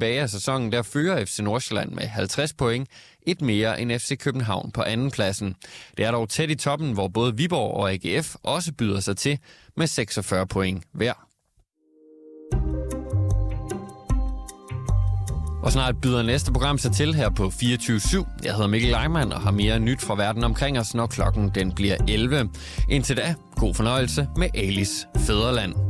Tilbage af sæsonen, der fører FC Nordsjælland med 50 point, et mere end FC København på anden pladsen. Det er dog tæt i toppen, hvor både Viborg og AGF også byder sig til med 46 point hver. Og snart byder næste program sig til her på 24.7. Jeg hedder Mikkel Leimann og har mere nyt fra verden omkring os, når klokken den bliver 11. Indtil da, god fornøjelse med Alice Fæderland.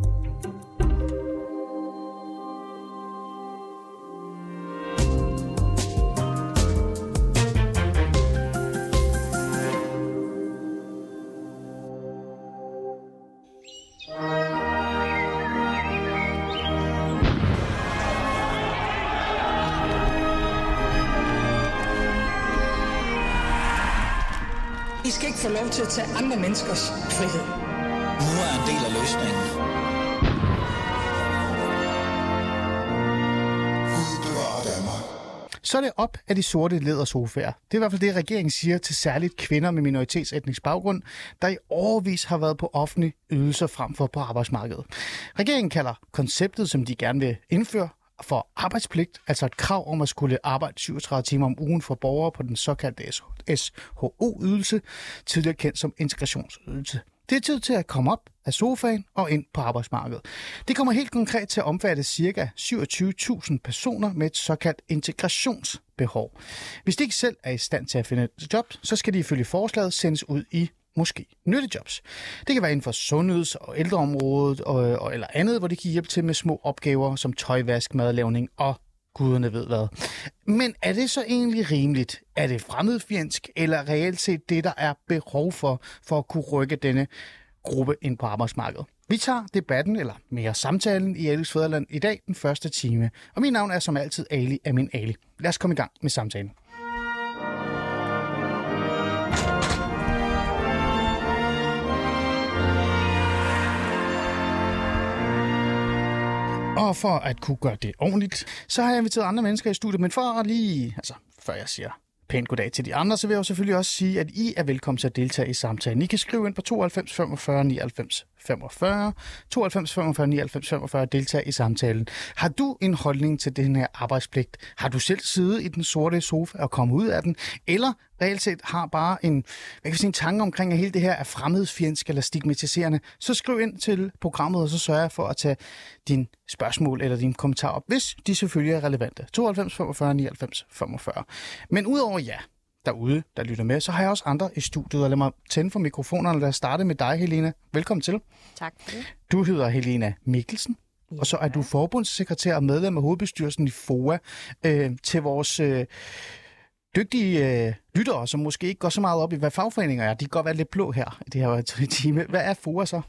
Til at tage andre menneskers frihed. Nu er en del af løsningen. Så er det op af de sorte lædersofaer. Det er i hvert fald det, regeringen siger til særligt kvinder med minoritetsetnisk baggrund, der i overvis har været på offentlige ydelser frem for på arbejdsmarkedet. Regeringen kalder konceptet, som de gerne vil indføre, for arbejdspligt, altså et krav om at skulle arbejde 37 timer om ugen for borgere på den såkaldte SHO-ydelse, tidligere kendt som integrationsydelse. Det er tid til at komme op af sofaen og ind på arbejdsmarkedet. Det kommer helt konkret til at omfatte ca. 27.000 personer med et såkaldt integrationsbehov. Hvis de ikke selv er i stand til at finde et job, så skal de ifølge forslaget sendes ud i måske nyttejobs. Det kan være inden for sundheds- og ældreområdet og, og, eller andet, hvor de kan hjælpe til med små opgaver som tøjvask, madlavning og guderne ved hvad. Men er det så egentlig rimeligt? Er det fremmedfjendsk, eller reelt set det, der er behov for, for at kunne rykke denne gruppe ind på arbejdsmarkedet? Vi tager debatten, eller mere samtalen, i Alis Fæderland i dag, den første time. Og mit navn er som altid Ali Amin Ali. Lad os komme i gang med samtalen. Mm. Og for at kunne gøre det ordentligt, så har jeg inviteret andre mennesker i studiet. Men for at lige, altså før jeg siger pænt goddag til de andre, så vil jeg jo selvfølgelig også sige, at I er velkommen til at deltage i samtalen. I kan skrive ind på 92 45 99 45, 92 45 99 45 deltager i samtalen. Har du en holdning til den her arbejdspligt? Har du selv siddet i den sorte sofa og kommet ud af den? Eller reelt set har bare en, hvad kan sige, en tanke omkring, at hele det her er fremmedfjendsk eller stigmatiserende, så skriv ind til programmet, og så sørger jeg for at tage din spørgsmål eller din kommentar op, hvis de selvfølgelig er relevante. 92 45 99 45. Men udover ja, derude, der lytter med, så har jeg også andre i studiet, og lad mig tænde for mikrofonerne. Lad os starte med dig, Helena. Velkommen til. Tak. Du hedder Helena Mikkelsen, ja. og så er du forbundssekretær og medlem af hovedbestyrelsen i FOA øh, til vores øh, dygtige øh, lyttere, som måske ikke går så meget op i, hvad fagforeninger er. De kan godt være lidt blå her i det her time. Hvad er FOA så?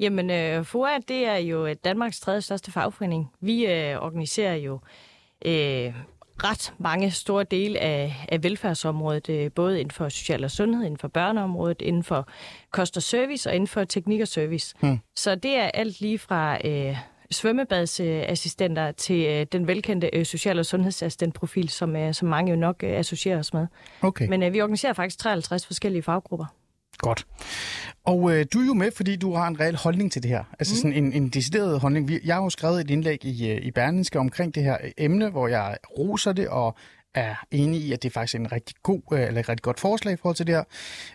Jamen, øh, FOA, det er jo Danmarks tredje største fagforening. Vi øh, organiserer jo øh, ret mange store dele af, af velfærdsområdet, øh, både inden for social og sundhed, inden for børneområdet, inden for kost og service og inden for teknik og service. Hmm. Så det er alt lige fra øh, svømmebadsassistenter til øh, den velkendte øh, social- og sundhedsassistentprofil, som, øh, som mange jo nok øh, associerer os med. Okay. Men øh, vi organiserer faktisk 53 forskellige faggrupper. Godt. Og øh, du er jo med, fordi du har en reel holdning til det her. Altså mm. sådan en, en decideret holdning. Jeg har jo skrevet et indlæg i, øh, i Berlingske omkring det her emne, hvor jeg roser det og er enig i, at det er faktisk en rigtig god, øh, eller et rigtig godt forslag i forhold til det her,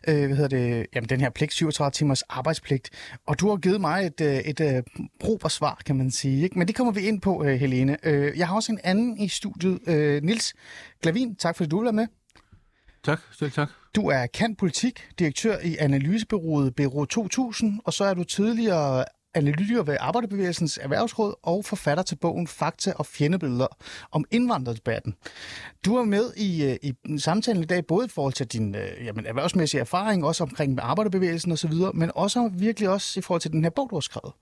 øh, hvad hedder det, jamen den her pligt, 37 timers arbejdspligt. Og du har givet mig et, øh, et, et prober svar, kan man sige. Ikke? Men det kommer vi ind på, Helene. Jeg har også en anden i studiet, Nils Glavin. Tak fordi du vil være med. Tak, selv tak. Du er kendt politik, direktør i analysebyrået Bureau 2000, og så er du tidligere analytiker ved Arbejderbevægelsens Erhvervsråd og forfatter til bogen Fakta og fjendebilleder om indvandrerdebatten. Du er med i, øh, i samtalen i dag, både i forhold til din øh, jamen, erhvervsmæssige erfaring, også omkring med arbejderbevægelsen osv., men også virkelig også i forhold til den her bog, du har skrevet.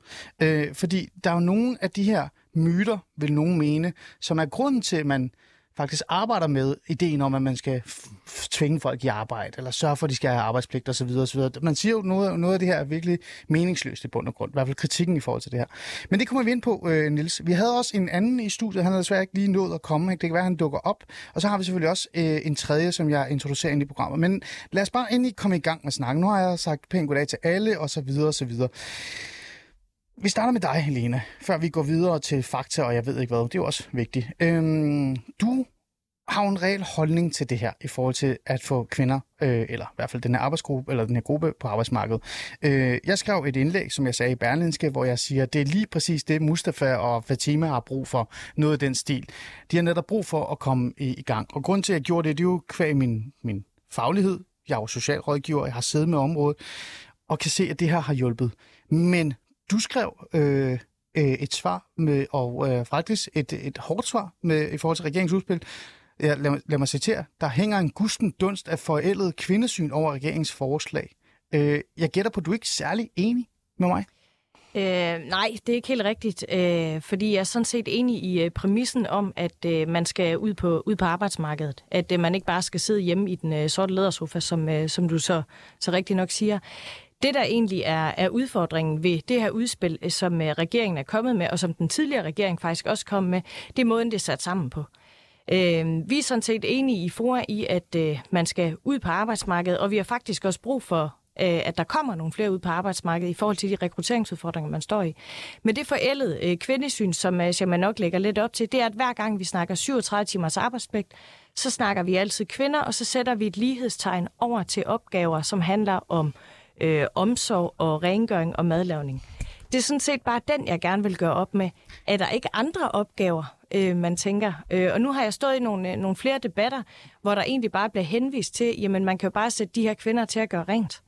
Øh, fordi der er jo nogle af de her myter, vil nogen mene, som er grunden til, at man faktisk arbejder med ideen om, at man skal tvinge folk i arbejde, eller sørge for, at de skal have arbejdspligt osv. osv. Man siger jo, noget, noget af det her er virkelig meningsløst i bund og grund. I hvert fald kritikken i forhold til det her. Men det kommer vi ind på, øh, Nils. Vi havde også en anden i studiet. Han har desværre ikke lige nået at komme. Det kan være, at han dukker op. Og så har vi selvfølgelig også øh, en tredje, som jeg introducerer ind i programmet. Men lad os bare endelig komme i gang med snakken. Nu har jeg sagt pænt goddag til alle, og så videre, og så videre. Vi starter med dig, Helena, før vi går videre til fakta, og jeg ved ikke hvad. Det er jo også vigtigt. Øhm, du har jo en reel holdning til det her, i forhold til at få kvinder, øh, eller i hvert fald den her arbejdsgruppe, eller den her gruppe på arbejdsmarkedet. Øh, jeg skrev et indlæg, som jeg sagde i Berlinske, hvor jeg siger, at det er lige præcis det, Mustafa og Fatima har brug for, noget af den stil. De har netop brug for at komme i, i gang. Og grund til, at jeg gjorde det, det er jo kvæg min, min faglighed. Jeg er jo socialrådgiver, jeg har siddet med området, og kan se, at det her har hjulpet. Men du skrev øh, øh, et svar, med, og øh, faktisk et, et hårdt svar med, i forhold til regeringsudspil. Ja, lad, lad mig citere. Der hænger en gusten dunst af forældet kvindesyn over regeringens forslag. Øh, jeg gætter på, at du er ikke særlig enig med mig. Øh, nej, det er ikke helt rigtigt, øh, fordi jeg er sådan set enig i øh, præmissen om, at øh, man skal ud på, ud på arbejdsmarkedet. At øh, man ikke bare skal sidde hjemme i den øh, sorte ledersofa, som, øh, som du så, så rigtig nok siger. Det, der egentlig er, er udfordringen ved det her udspil, øh, som øh, regeringen er kommet med, og som den tidligere regering faktisk også kom med, det er måden, det er sat sammen på. Øh, vi er sådan set enige i FOA i, at øh, man skal ud på arbejdsmarkedet, og vi har faktisk også brug for, øh, at der kommer nogle flere ud på arbejdsmarkedet i forhold til de rekrutteringsudfordringer, man står i. Men det forældede øh, kvindesyn, som øh, man nok lægger lidt op til, det er, at hver gang vi snakker 37 timers arbejdspligt, så snakker vi altid kvinder, og så sætter vi et lighedstegn over til opgaver, som handler om øh, omsorg og rengøring og madlavning. Det er sådan set bare den, jeg gerne vil gøre op med. Er der ikke andre opgaver, øh, man tænker? Øh, og nu har jeg stået i nogle, øh, nogle flere debatter, hvor der egentlig bare bliver henvist til, jamen man kan jo bare sætte de her kvinder til at gøre rent.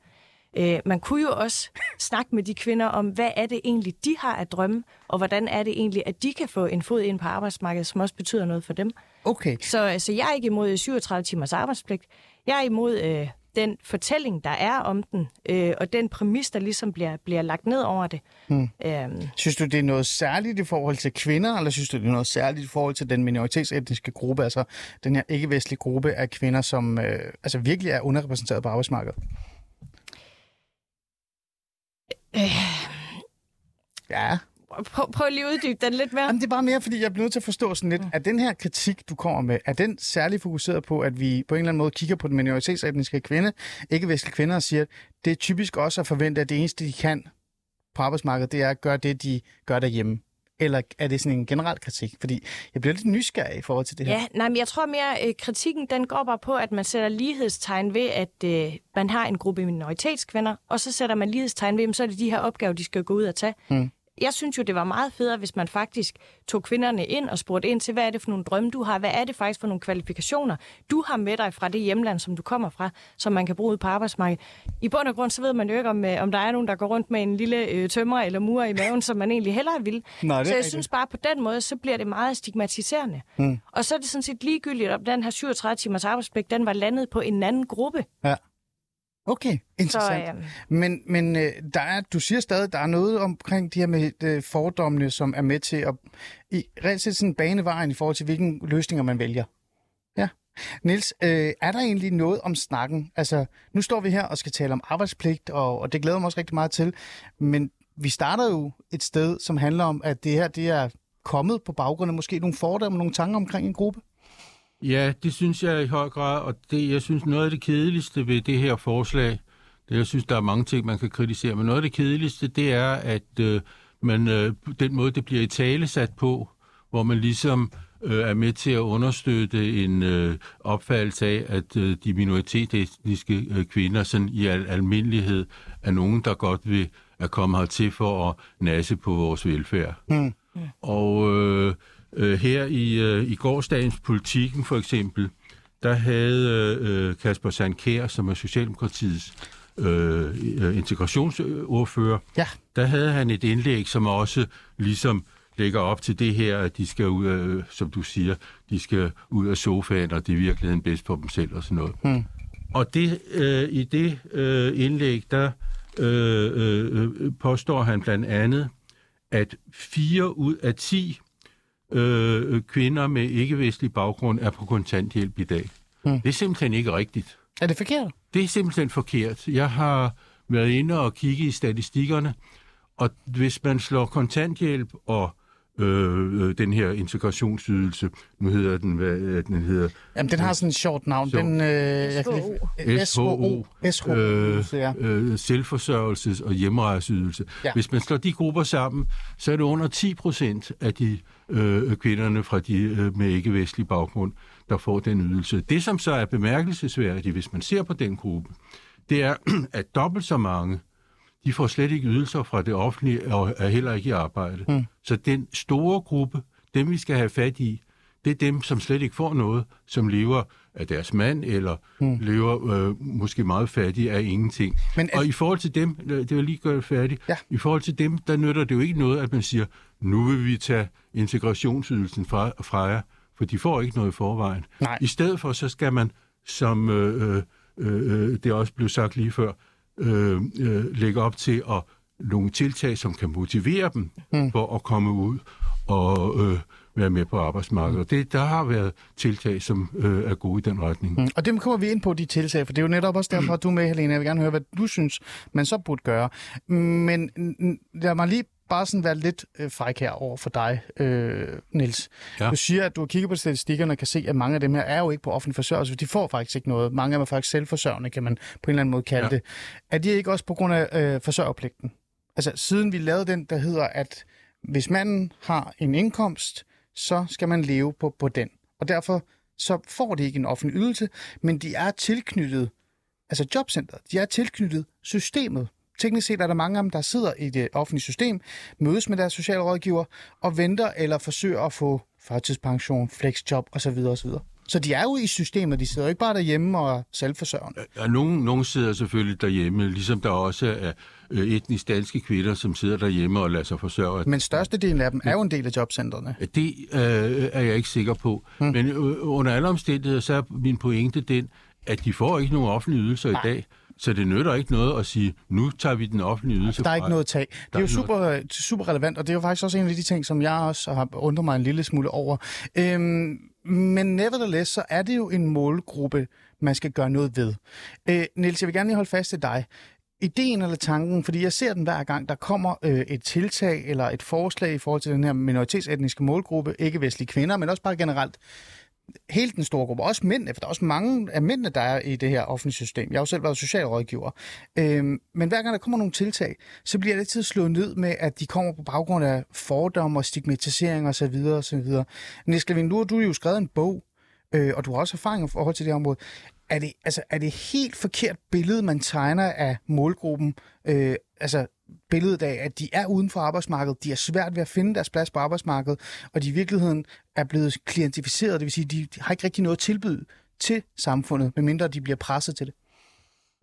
Øh, man kunne jo også snakke med de kvinder om, hvad er det egentlig, de har at drømme, og hvordan er det egentlig, at de kan få en fod ind på arbejdsmarkedet, som også betyder noget for dem. Okay. Så, så jeg er ikke imod 37 timers arbejdspligt. Jeg er imod øh, den fortælling, der er om den, øh, og den præmis, der ligesom bliver, bliver lagt ned over det. Hmm. Øhm. Synes du, det er noget særligt i forhold til kvinder, eller synes du, det er noget særligt i forhold til den minoritetsetniske gruppe, altså den her ikke-vestlige gruppe af kvinder, som øh, altså virkelig er underrepræsenteret på arbejdsmarkedet? Øh. Ja. Prøv, prøv lige at uddybe den lidt mere. Jamen, det er bare mere, fordi jeg bliver nødt til at forstå sådan lidt, mm. at den her kritik, du kommer med, er den særligt fokuseret på, at vi på en eller anden måde kigger på den minoritetsetniske kvinde, ikke-vestlige kvinder, og siger, at det er typisk også at forvente, at det eneste, de kan på arbejdsmarkedet, det er at gøre det, de gør derhjemme? Eller er det sådan en generel kritik? Fordi jeg bliver lidt nysgerrig i forhold til det her. Ja, nej, men jeg tror mere, at kritikken den går bare på, at man sætter lighedstegn ved, at øh, man har en gruppe minoritetskvinder, og så sætter man lighedstegn ved, at så er det de her opgaver, de skal gå ud og tage. Hmm. Jeg synes jo, det var meget federe, hvis man faktisk tog kvinderne ind og spurgte ind til, hvad er det for nogle drømme, du har? Hvad er det faktisk for nogle kvalifikationer, du har med dig fra det hjemland, som du kommer fra, som man kan bruge ud på arbejdsmarkedet? I bund og grund, så ved man jo ikke, om, øh, om der er nogen, der går rundt med en lille øh, tømmer eller mur i maven, som man egentlig hellere vil. Nej, så jeg rigtigt. synes bare, på den måde, så bliver det meget stigmatiserende. Hmm. Og så er det sådan set ligegyldigt, om den her 37 timers arbejdspligt, den var landet på en anden gruppe. Ja. Okay, interessant. Så, øh... Men, men øh, der er, du siger stadig, der er noget omkring de her med øh, fordommene, som er med til at i reelt set sådan banevejen i forhold til, hvilke løsninger man vælger. Ja. Niels, øh, er der egentlig noget om snakken? Altså, nu står vi her og skal tale om arbejdspligt, og, og det glæder mig også rigtig meget til. Men vi starter jo et sted, som handler om, at det her det er kommet på baggrund af måske nogle fordomme, nogle tanker omkring en gruppe. Ja, det synes jeg i høj grad, og det, jeg synes noget af det kedeligste ved det her forslag, det, jeg synes, der er mange ting, man kan kritisere, men noget af det kedeligste, det er, at øh, man, øh, den måde, det bliver i tale sat på, hvor man ligesom øh, er med til at understøtte en øh, opfattelse af, at øh, de minoritetsetniske øh, kvinder sådan i al almindelighed er nogen, der godt vil at komme hertil for at nasse på vores velfærd. Mm. Og øh, øh, her i, øh, i gårdsdagens politikken for eksempel, der havde øh, Kasper Sandkær, som er Socialdemokratiets øh, integrationsordfører, ja. der havde han et indlæg, som også ligesom lægger op til det her, at de skal ud af, øh, som du siger, de skal ud af sofaen, og det er i virkeligheden bedst for dem selv og sådan noget. Hmm. Og det, øh, i det øh, indlæg, der øh, øh, påstår han blandt andet, at fire ud af ti øh, kvinder med ikke-vestlig baggrund er på kontanthjælp i dag. Hmm. Det er simpelthen ikke rigtigt. Er det forkert? Det er simpelthen forkert. Jeg har været inde og kigge i statistikkerne, og hvis man slår kontanthjælp og øh, øh, den her integrationsydelse. Nu hedder den, hvad øh, den hedder? Jamen, den har sådan et sjovt navn. Den, øh, jeg kan SHO. SHO. øh, øh, selvforsørgelses- og hjemrejseydelse. Ja. Hvis man slår de grupper sammen, så er det under 10 procent af de øh, kvinderne fra de øh, med ikke-vestlig baggrund, der får den ydelse. Det, som så er bemærkelsesværdigt, hvis man ser på den gruppe, det er, at dobbelt så mange, de får slet ikke ydelser fra det offentlige og er heller ikke i arbejde. Mm. Så den store gruppe, dem vi skal have fat i, det er dem, som slet ikke får noget, som lever af deres mand, eller mm. lever øh, måske meget fattige af ingenting. Men er- og i forhold til dem, øh, det vil lige gøre det færdigt, Ja. i forhold til dem, der nytter det jo ikke noget, at man siger, nu vil vi tage integrationsydelsen fra, fra jer, for de får ikke noget i forvejen. Nej. I stedet for, så skal man, som øh, øh, øh, det også blev sagt lige før, øh, øh, lægge op til at nogle tiltag, som kan motivere dem mm. for at komme ud og øh, være med på arbejdsmarkedet. Og det, der har været tiltag, som øh, er gode i den retning. Mm, Og dem kommer vi ind på, de tiltag, for det er jo netop også derfor, at du er med, Helena. Jeg vil gerne høre, hvad du synes, man så burde gøre. Men lad mig lige bare sådan være lidt øh, fræk her over for dig, øh, Niels. Ja. Du siger, at du har kigget på statistikkerne og kan se, at mange af dem her er jo ikke på offentlig forsørgelse, for de får faktisk ikke noget. Mange af dem er faktisk selvforsørgende, kan man på en eller anden måde kalde ja. Det. Er de ikke også på grund af øh, forsørgerpligten? Altså, siden vi lavede den, der hedder, at hvis manden har en indkomst, så skal man leve på, på den. Og derfor så får de ikke en offentlig ydelse, men de er tilknyttet, altså jobcentret, de er tilknyttet systemet. Teknisk set er der mange af dem, der sidder i det offentlige system, mødes med deres socialrådgiver og venter eller forsøger at få førtidspension, flexjob osv. osv. Så de er jo i systemet, de sidder jo ikke bare derhjemme og er selvforsørgende. Ja, nogen, nogen sidder selvfølgelig derhjemme, ligesom der også er øh, etnisk danske kvinder, som sidder derhjemme og lader sig forsørge. Men størstedelen af dem er jo en del af jobcentrene. Det øh, er jeg ikke sikker på. Hmm. Men øh, under alle omstændigheder, så er min pointe den, at de får ikke nogen offentlige ydelser Nej. i dag. Så det nytter ikke noget at sige, nu tager vi den offentlige ydelse Der er ikke noget tag. Det er jo ikke super, super relevant, og det er jo faktisk også en af de ting, som jeg også har undret mig en lille smule over. Øhm, men nevertheless, så er det jo en målgruppe, man skal gøre noget ved. Øh, Niels, jeg vil gerne lige holde fast til dig. Ideen eller tanken, fordi jeg ser den hver gang, der kommer øh, et tiltag eller et forslag i forhold til den her minoritetsetniske målgruppe, ikke vestlige kvinder, men også bare generelt hele den store gruppe, også mænd, for der er også mange af mændene, der er i det her offentlige system. Jeg har jo selv været socialrådgiver. Øhm, men hver gang der kommer nogle tiltag, så bliver det altid slået ned med, at de kommer på baggrund af fordomme og stigmatisering osv. osv. Niels Levin, nu har du jo skrevet en bog, øh, og du har også erfaring i forhold til det her område. Er det, altså, er det helt forkert billede, man tegner af målgruppen? Øh, altså billedet af, at de er uden for arbejdsmarkedet, de er svært ved at finde deres plads på arbejdsmarkedet, og de i virkeligheden er blevet klientificeret, det vil sige, de, de har ikke rigtig noget at tilbyde til samfundet, medmindre de bliver presset til det.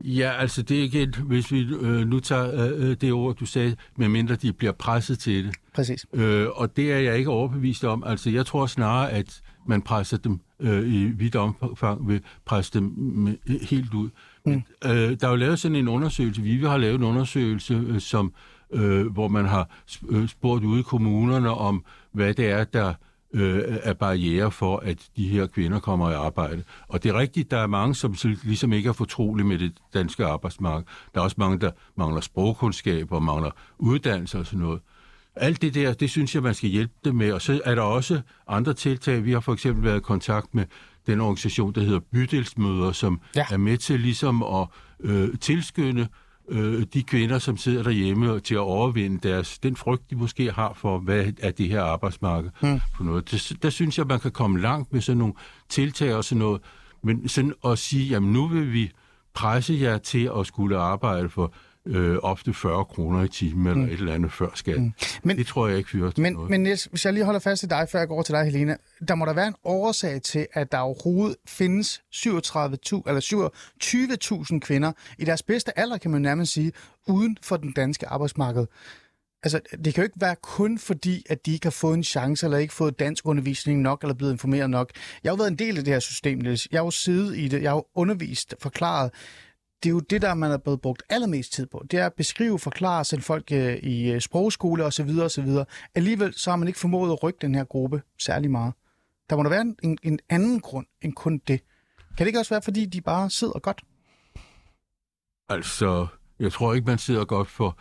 Ja, altså det er igen, hvis vi øh, nu tager øh, det ord, du sagde, medmindre de bliver presset til det. Præcis. Øh, og det er jeg ikke overbevist om. Altså jeg tror snarere, at man presser dem øh, i vidt omfang, vil presse dem med, helt ud. Mm. Øh, der er jo lavet sådan en undersøgelse, vi har lavet en undersøgelse, øh, som, øh, hvor man har øh, spurgt ude i kommunerne om, hvad det er, der øh, er barriere for, at de her kvinder kommer i arbejde. Og det er rigtigt, der er mange, som så ligesom ikke er fortrolige med det danske arbejdsmarked. Der er også mange, der mangler sprogkundskaber, mangler uddannelse og sådan noget. Alt det der, det synes jeg, man skal hjælpe dem med. Og så er der også andre tiltag. Vi har for eksempel været i kontakt med den organisation, der hedder Bydelsmøder, som Ja. er med til ligesom at øh, tilskynde øh, de kvinder, som sidder derhjemme, til at overvinde deres, den frygt, de måske har for, hvad er det her arbejdsmarked hmm. for noget. Det, der synes jeg, man kan komme langt med sådan nogle tiltag og sådan noget. Men sådan at sige, jamen nu vil vi presse jer til at skulle arbejde for øh, ofte 40 kroner i timen eller et eller andet før skat. Mm. Men- det tror jeg ikke fører til Men, noget. men Niels, hvis jeg lige holder fast i dig, før jeg går over til dig, Helena. Der må der være en årsag til, at der overhovedet findes 37.000 eller 27.000 kvinder i deres bedste alder, kan man nærmest sige, uden for den danske arbejdsmarked. Altså, det kan jo ikke være kun fordi, at de ikke har fået en chance, eller ikke fået dansk undervisning nok, eller blevet informeret nok. Jeg har jo været en del af det her system, Niels. Jeg har jo siddet i det, jeg har jo undervist, forklaret. Det er jo det, der man er blevet brugt allermest tid på. Det er at beskrive, forklare, sende folk øh, i øh, sprogskole osv. osv. Alligevel så har man ikke formået at rykke den her gruppe særlig meget. Der må der være en, en, en anden grund end kun det. Kan det ikke også være, fordi de bare sidder godt? Altså, jeg tror ikke, man sidder godt for,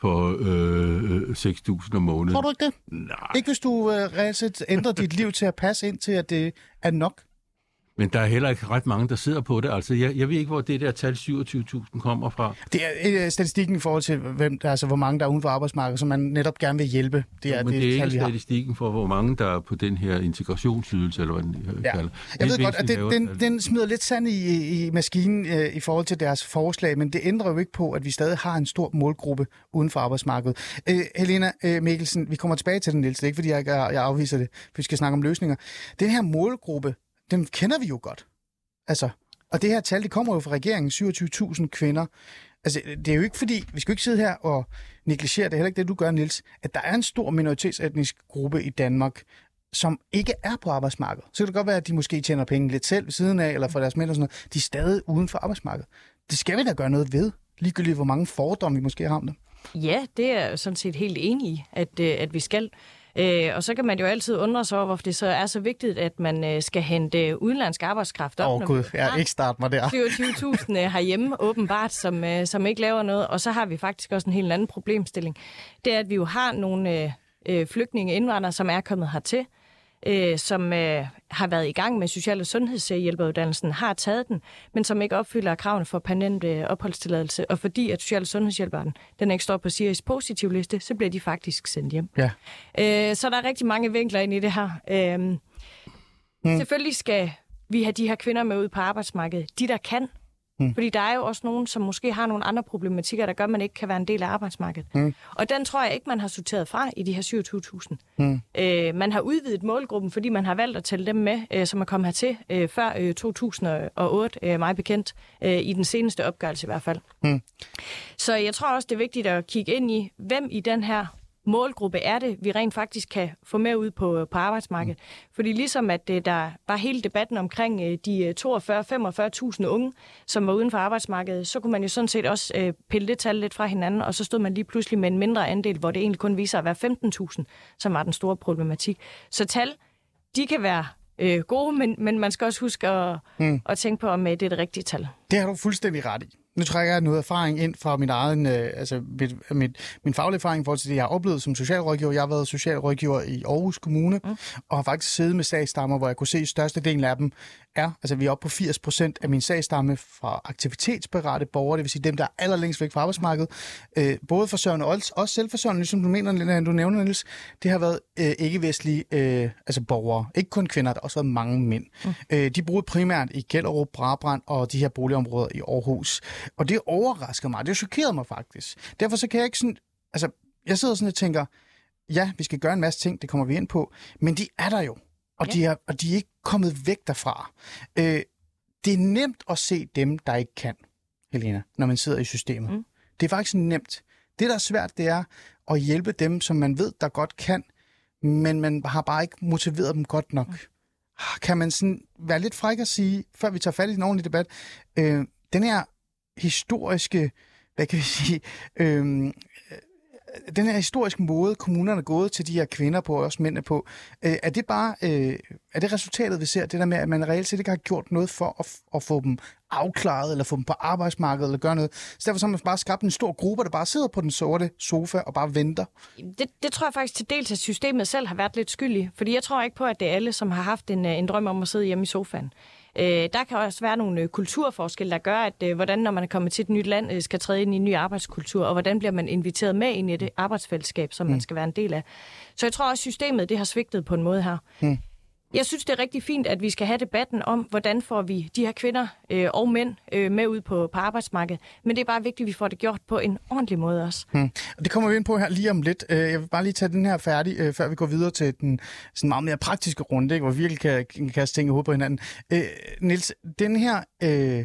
for øh, øh, 6.000 om måneden. Tror du ikke det? Nej, Ikke hvis du øh, ændrer dit liv til at passe ind til, at det er nok. Men der er heller ikke ret mange, der sidder på det. Altså, jeg, jeg ved ikke, hvor det der tal 27.000 kommer fra. Det er øh, statistikken i forhold til, hvem, der, altså, hvor mange der er uden for arbejdsmarkedet, som man netop gerne vil hjælpe. Det er Men det, det er tal, ikke statistikken for, hvor mange der er på den her integrationsydelse, eller hvad den øh, Ja. kalder. Jeg ved Det godt, at væsentligt den, den, smider lidt sand i, i maskinen øh, i forhold til deres forslag, men det ændrer jo ikke på, at vi stadig har en stor målgruppe uden for arbejdsmarkedet. Øh, Helena øh, Mikkelsen, vi kommer tilbage til den, Niels. Det er ikke, fordi jeg, jeg afviser det, for vi skal snakke om løsninger. Den her målgruppe, den kender vi jo godt. Altså, og det her tal, det kommer jo fra regeringen, 27.000 kvinder. Altså, det er jo ikke fordi, vi skal jo ikke sidde her og negligere, det er heller ikke det, du gør, Niels, at der er en stor minoritetsetnisk gruppe i Danmark, som ikke er på arbejdsmarkedet. Så kan det godt være, at de måske tjener penge lidt selv ved siden af, eller for deres mænd og sådan noget. De er stadig uden for arbejdsmarkedet. Det skal vi da gøre noget ved, ligegyldigt hvor mange fordomme vi måske har om det. Ja, det er jeg sådan set helt enig i, at, øh, at vi skal. Øh, og så kan man jo altid undre sig over, hvorfor det så er så vigtigt, at man øh, skal hente udenlandsk arbejdskraft op. Åh oh, gud, jeg har ikke starte mig der. 27.000 øh, herhjemme, åbenbart, som, øh, som ikke laver noget. Og så har vi faktisk også en helt anden problemstilling. Det er, at vi jo har nogle øh, øh, flygtninge indvandrere, som er kommet hertil, øh, som øh, har været i gang med social- og sundhedshjælperuddannelsen, har taget den, men som ikke opfylder kravene for permanent øh, opholdstilladelse. Og fordi at social- og sundhedshjælperen den ikke står på Siris positiv liste, så bliver de faktisk sendt hjem. Ja. Øh, så der er rigtig mange vinkler ind i det her. Øh, mm. Selvfølgelig skal vi have de her kvinder med ud på arbejdsmarkedet. De, der kan. Mm. Fordi der er jo også nogen, som måske har nogle andre problematikker, der gør, at man ikke kan være en del af arbejdsmarkedet. Mm. Og den tror jeg ikke, man har sorteret fra i de her 27.000. Mm. Øh, man har udvidet målgruppen, fordi man har valgt at tælle dem med, øh, som er kommet hertil øh, før øh, 2008, øh, meget bekendt, øh, i den seneste opgørelse i hvert fald. Mm. Så jeg tror også, det er vigtigt at kigge ind i, hvem i den her målgruppe er det, vi rent faktisk kan få med ud på, på arbejdsmarkedet. Mm. Fordi ligesom at øh, der var hele debatten omkring øh, de 42-45.000 unge, som var uden for arbejdsmarkedet, så kunne man jo sådan set også øh, pille det tal lidt fra hinanden, og så stod man lige pludselig med en mindre andel, hvor det egentlig kun viser at være 15.000, som var den store problematik. Så tal, de kan være øh, gode, men, men man skal også huske at, mm. at tænke på, om øh, det er det rigtige tal. Det har du fuldstændig ret i. Nu trækker jeg noget erfaring ind fra min egen, øh, altså mit, mit, min faglige erfaring i forhold til det, jeg har oplevet som socialrådgiver. Jeg har været socialrådgiver i Aarhus Kommune, mm. og har faktisk siddet med sagstammer, hvor jeg kunne se, størstedelen af dem er, altså vi er oppe på 80 procent af min sagstamme fra aktivitetsberette borgere, det vil sige dem, der er allerlængst væk fra arbejdsmarkedet. Øh, både forsørgende og også selvforsørgende, ligesom du mener, du nævner, Niels. Det har været øh, ikke-vestlige øh, altså borgere, ikke kun kvinder, der har også været mange mænd. Mm. Øh, de boede primært i Gellerup, Brabrand og de her boligområder i Aarhus. Og det overrasker mig, det chokerede mig faktisk. Derfor så kan jeg ikke sådan, altså jeg sidder sådan og tænker, ja, vi skal gøre en masse ting, det kommer vi ind på, men de er der jo, og, ja. de, er, og de er ikke kommet væk derfra. Øh, det er nemt at se dem, der ikke kan, Helena, når man sidder i systemet. Mm. Det er faktisk nemt. Det, der er svært, det er at hjælpe dem, som man ved, der godt kan, men man har bare ikke motiveret dem godt nok. Mm. Kan man sådan være lidt fræk at sige, før vi tager fat i den ordentlige debat, øh, den her historiske, hvad kan vi sige, øh, den her historiske måde, kommunerne er gået til de her kvinder på, og også mændene på, øh, er det bare øh, er det resultatet, vi ser, det der med, at man reelt set ikke har gjort noget for at, at få dem afklaret, eller få dem på arbejdsmarkedet, eller gøre noget. Så derfor så har man bare skabt en stor gruppe, der bare sidder på den sorte sofa og bare venter. Det, det tror jeg faktisk til dels, at systemet selv har været lidt skyldig. Fordi jeg tror ikke på, at det er alle, som har haft en, øh, en drøm om at sidde hjemme i sofaen. Øh, der kan også være nogle øh, kulturforskelle, der gør, at øh, hvordan, når man er kommet til et nyt land, øh, skal træde ind i en ny arbejdskultur, og hvordan bliver man inviteret med ind i det arbejdsfællesskab, som mm. man skal være en del af. Så jeg tror også, systemet det har svigtet på en måde her. Mm. Jeg synes, det er rigtig fint, at vi skal have debatten om, hvordan får vi de her kvinder øh, og mænd øh, med ud på, på arbejdsmarkedet. Men det er bare vigtigt, at vi får det gjort på en ordentlig måde også. Hmm. Og det kommer vi ind på her lige om lidt. Øh, jeg vil bare lige tage den her færdig, øh, før vi går videre til den sådan meget mere praktiske runde, ikke, hvor vi virkelig kan, kan kaste ting i hovedet på hinanden. Øh, Nils, den her øh,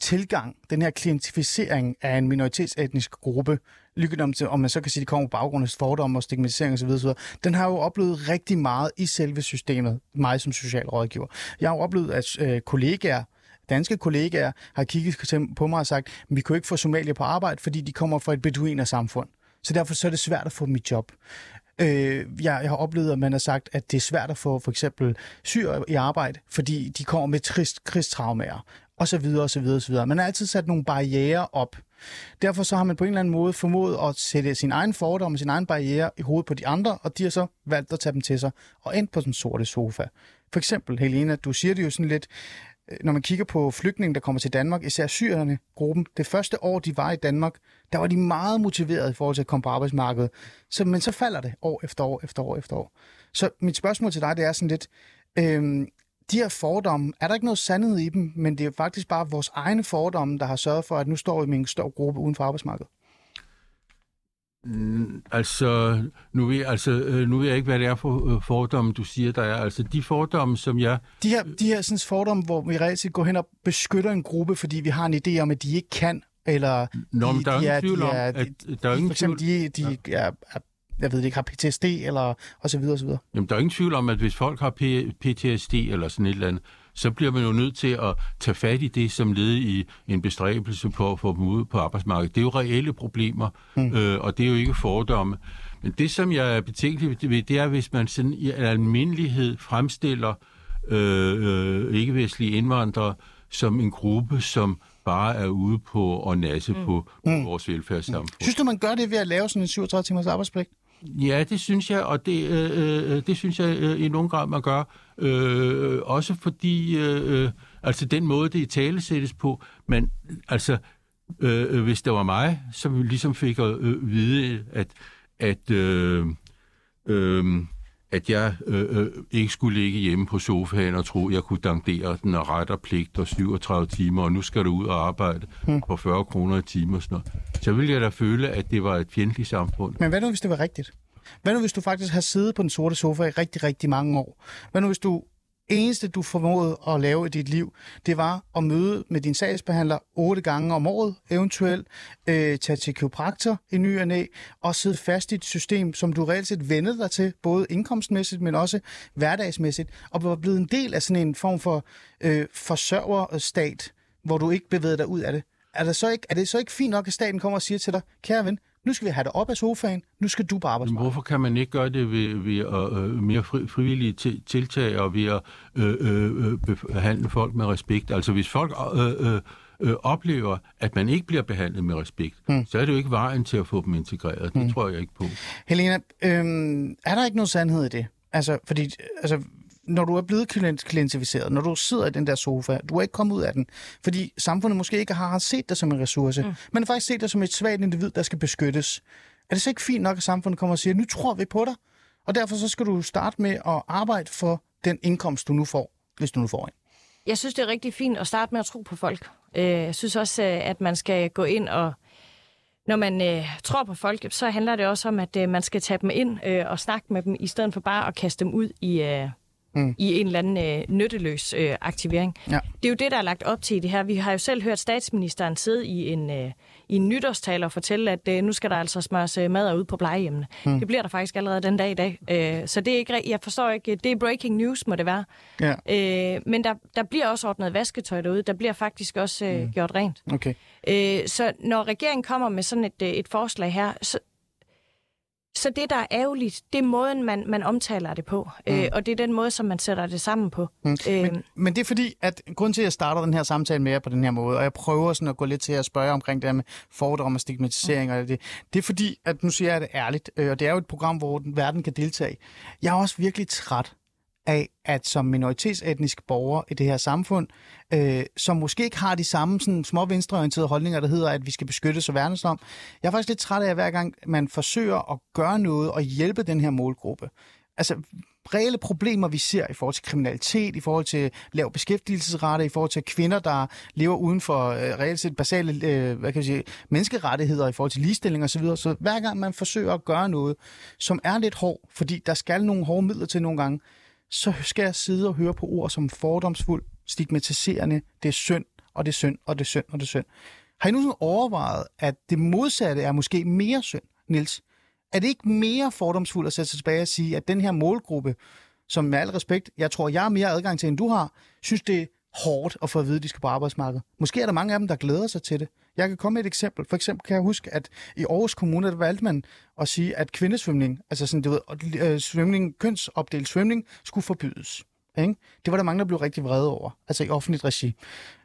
tilgang, den her klientificering af en minoritetsetnisk gruppe, lykken om, om man så kan sige, at det kommer på baggrund af fordomme og stigmatisering osv., osv., den har jo oplevet rigtig meget i selve systemet, mig som socialrådgiver. Jeg har jo oplevet, at øh, kollegaer, danske kollegaer har kigget på mig og sagt, at vi kunne ikke få somalier på arbejde, fordi de kommer fra et beduiner samfund. Så derfor så er det svært at få mit job. Øh, jeg, jeg har oplevet, at man har sagt, at det er svært at få for eksempel syre i arbejde, fordi de kommer med trist krigstraumer og så videre, og så videre, og så videre. Man har altid sat nogle barriere op, Derfor så har man på en eller anden måde formået at sætte sin egen fordom og sin egen barriere i hovedet på de andre, og de har så valgt at tage dem til sig og ind på den sorte sofa. For eksempel, Helena, du siger det jo sådan lidt, øh, når man kigger på flygtninge, der kommer til Danmark, især syrerne, gruppen, det første år, de var i Danmark, der var de meget motiverede i forhold til at komme på arbejdsmarkedet. Så, men så falder det år efter år efter år efter år. Så mit spørgsmål til dig, det er sådan lidt, øhm, de her fordomme, er der ikke noget sandhed i dem, men det er faktisk bare vores egne fordomme, der har sørget for, at nu står vi med en stor gruppe uden for arbejdsmarkedet? Mm, Altså, nu ved, altså, øh, nu ved jeg ikke, hvad det er for øh, fordomme, du siger, der er. Altså, de fordomme, som jeg... De her, de her sådan, fordomme, hvor vi reelt går hen og beskytter en gruppe, fordi vi har en idé om, at de ikke kan, eller Nå, men der er de, tvivl om, er, at de, der er de, ingen for eksempel, tvivl... de, de ja. er, er, jeg ved det ikke, har PTSD, eller og så videre, og så videre. Jamen, der er ingen tvivl om, at hvis folk har P- PTSD eller sådan et eller andet, så bliver man jo nødt til at tage fat i det som led i en bestræbelse på at få dem ud på arbejdsmarkedet. Det er jo reelle problemer, mm. øh, og det er jo ikke fordomme. Men det, som jeg er betænkelig ved, det er, hvis man sådan i almindelighed fremstiller øh, øh, ikke-vestlige indvandrere som en gruppe, som bare er ude på at nasse mm. på, på mm. vores velfærdssamfund. Synes du, man gør det ved at lave sådan en 37 timers arbejdspligt? Ja, det synes jeg, og det, øh, øh, øh, det synes jeg øh, i nogen grad, man gør. Øh, også fordi, øh, øh, altså den måde, det i tale sættes på, men altså, øh, øh, hvis det var mig, som ligesom fik at øh, vide, at, at, øh, øh, at jeg øh, øh, ikke skulle ligge hjemme på sofaen og tro, at jeg kunne dankdere den og ret og pligt og 37 timer, og nu skal du ud og arbejde hmm. for 40 kroner i timen og sådan noget. Så ville jeg da føle, at det var et fjendtligt samfund. Men hvad nu, hvis det var rigtigt? Hvad nu, hvis du faktisk har siddet på den sorte sofa i rigtig, rigtig mange år? Hvad nu, hvis du eneste, du formåede at lave i dit liv, det var at møde med din sagsbehandler otte gange om året, eventuelt øh, tage til kiropraktor i ny og næ, og sidde fast i et system, som du reelt set vendede dig til, både indkomstmæssigt, men også hverdagsmæssigt, og var blevet en del af sådan en form for øh, forsørgerstat, hvor du ikke bevægede dig ud af det. Er det, så ikke, er det så ikke fint nok, at staten kommer og siger til dig, kære ven, nu skal vi have dig op af sofaen, nu skal du på Men arbejdsmarkedet. hvorfor kan man ikke gøre det ved, ved at, øh, mere fri, frivillige til, tiltag og ved at øh, øh, øh, behandle folk med respekt? Altså hvis folk øh, øh, øh, oplever, at man ikke bliver behandlet med respekt, hmm. så er det jo ikke vejen til at få dem integreret. Det hmm. tror jeg ikke på. Helena, øhm, er der ikke noget sandhed i det? Altså, fordi altså, når du er blevet klient- klientificeret, når du sidder i den der sofa, du er ikke kommet ud af den, fordi samfundet måske ikke har set dig som en ressource, mm. men har faktisk set dig som et svagt individ, der skal beskyttes. Er det så ikke fint nok, at samfundet kommer og siger, nu tror vi på dig, og derfor så skal du starte med at arbejde for den indkomst, du nu får, hvis du nu får en? Jeg synes, det er rigtig fint at starte med at tro på folk. Øh, Jeg synes også, øh, at man skal gå ind og... Når man øh, tror på folk, så handler det også om, at øh, man skal tage dem ind øh, og snakke med dem, i stedet for bare at kaste dem ud i, øh, mm. i en eller anden øh, nytteløs øh, aktivering. Ja. Det er jo det, der er lagt op til i det her. Vi har jo selv hørt statsministeren sidde i en, øh, i en nytårstale og fortælle, at øh, nu skal der altså smøres øh, mad ud på plejehjemmene. Mm. Det bliver der faktisk allerede den dag i dag. Øh, så det er ikke, jeg forstår ikke, det er breaking news, må det være. Ja, Øh, men der, der bliver også ordnet vasketøj derude. Der bliver faktisk også øh, mm. gjort rent. okay. Øh, så når regeringen kommer med sådan et, øh, et forslag her, så, så det, der er ærgerligt, det er måden, man, man omtaler det på. Mm. Øh, og det er den måde, som man sætter det sammen på. Mm. Øh, Men, men det er fordi, at grund til, at jeg starter den her samtale med jer på den her måde, og jeg prøver sådan at gå lidt til at spørge omkring det her med fordomme og stigmatisering og det, det er fordi, at nu siger jeg det ærligt, øh, og det er jo et program, hvor den verden kan deltage. Jeg er også virkelig træt af, at som minoritetsetnisk borger i det her samfund, øh, som måske ikke har de samme sådan, små venstreorienterede holdninger, der hedder, at vi skal beskyttes og værnes om. Jeg er faktisk lidt træt af, at hver gang man forsøger at gøre noget og hjælpe den her målgruppe, altså reelle problemer, vi ser i forhold til kriminalitet, i forhold til lav beskæftigelsesrate, i forhold til kvinder, der lever uden for øh, reelt set basale øh, hvad kan jeg sige, menneskerettigheder i forhold til ligestilling osv. Så, så hver gang man forsøger at gøre noget, som er lidt hård, fordi der skal nogle hårde midler til nogle gange, så skal jeg sidde og høre på ord som fordomsfuld, stigmatiserende, det er synd, og det er synd, og det er synd, og det er synd. Har I nu sådan overvejet, at det modsatte er måske mere synd, Nils? Er det ikke mere fordomsfuldt at sætte sig tilbage og sige, at den her målgruppe, som med al respekt, jeg tror, jeg har mere adgang til, end du har, synes det er hårdt at få at vide, at de skal på arbejdsmarkedet. Måske er der mange af dem, der glæder sig til det. Jeg kan komme med et eksempel. For eksempel kan jeg huske, at i Aarhus Kommune, der valgte man at sige, at kvindesvømning, altså sådan, du ved, øh, svømning, kønsopdelt svømning, skulle forbydes. Ikke? Det var der mange, der blev rigtig vrede over, altså i offentligt regi.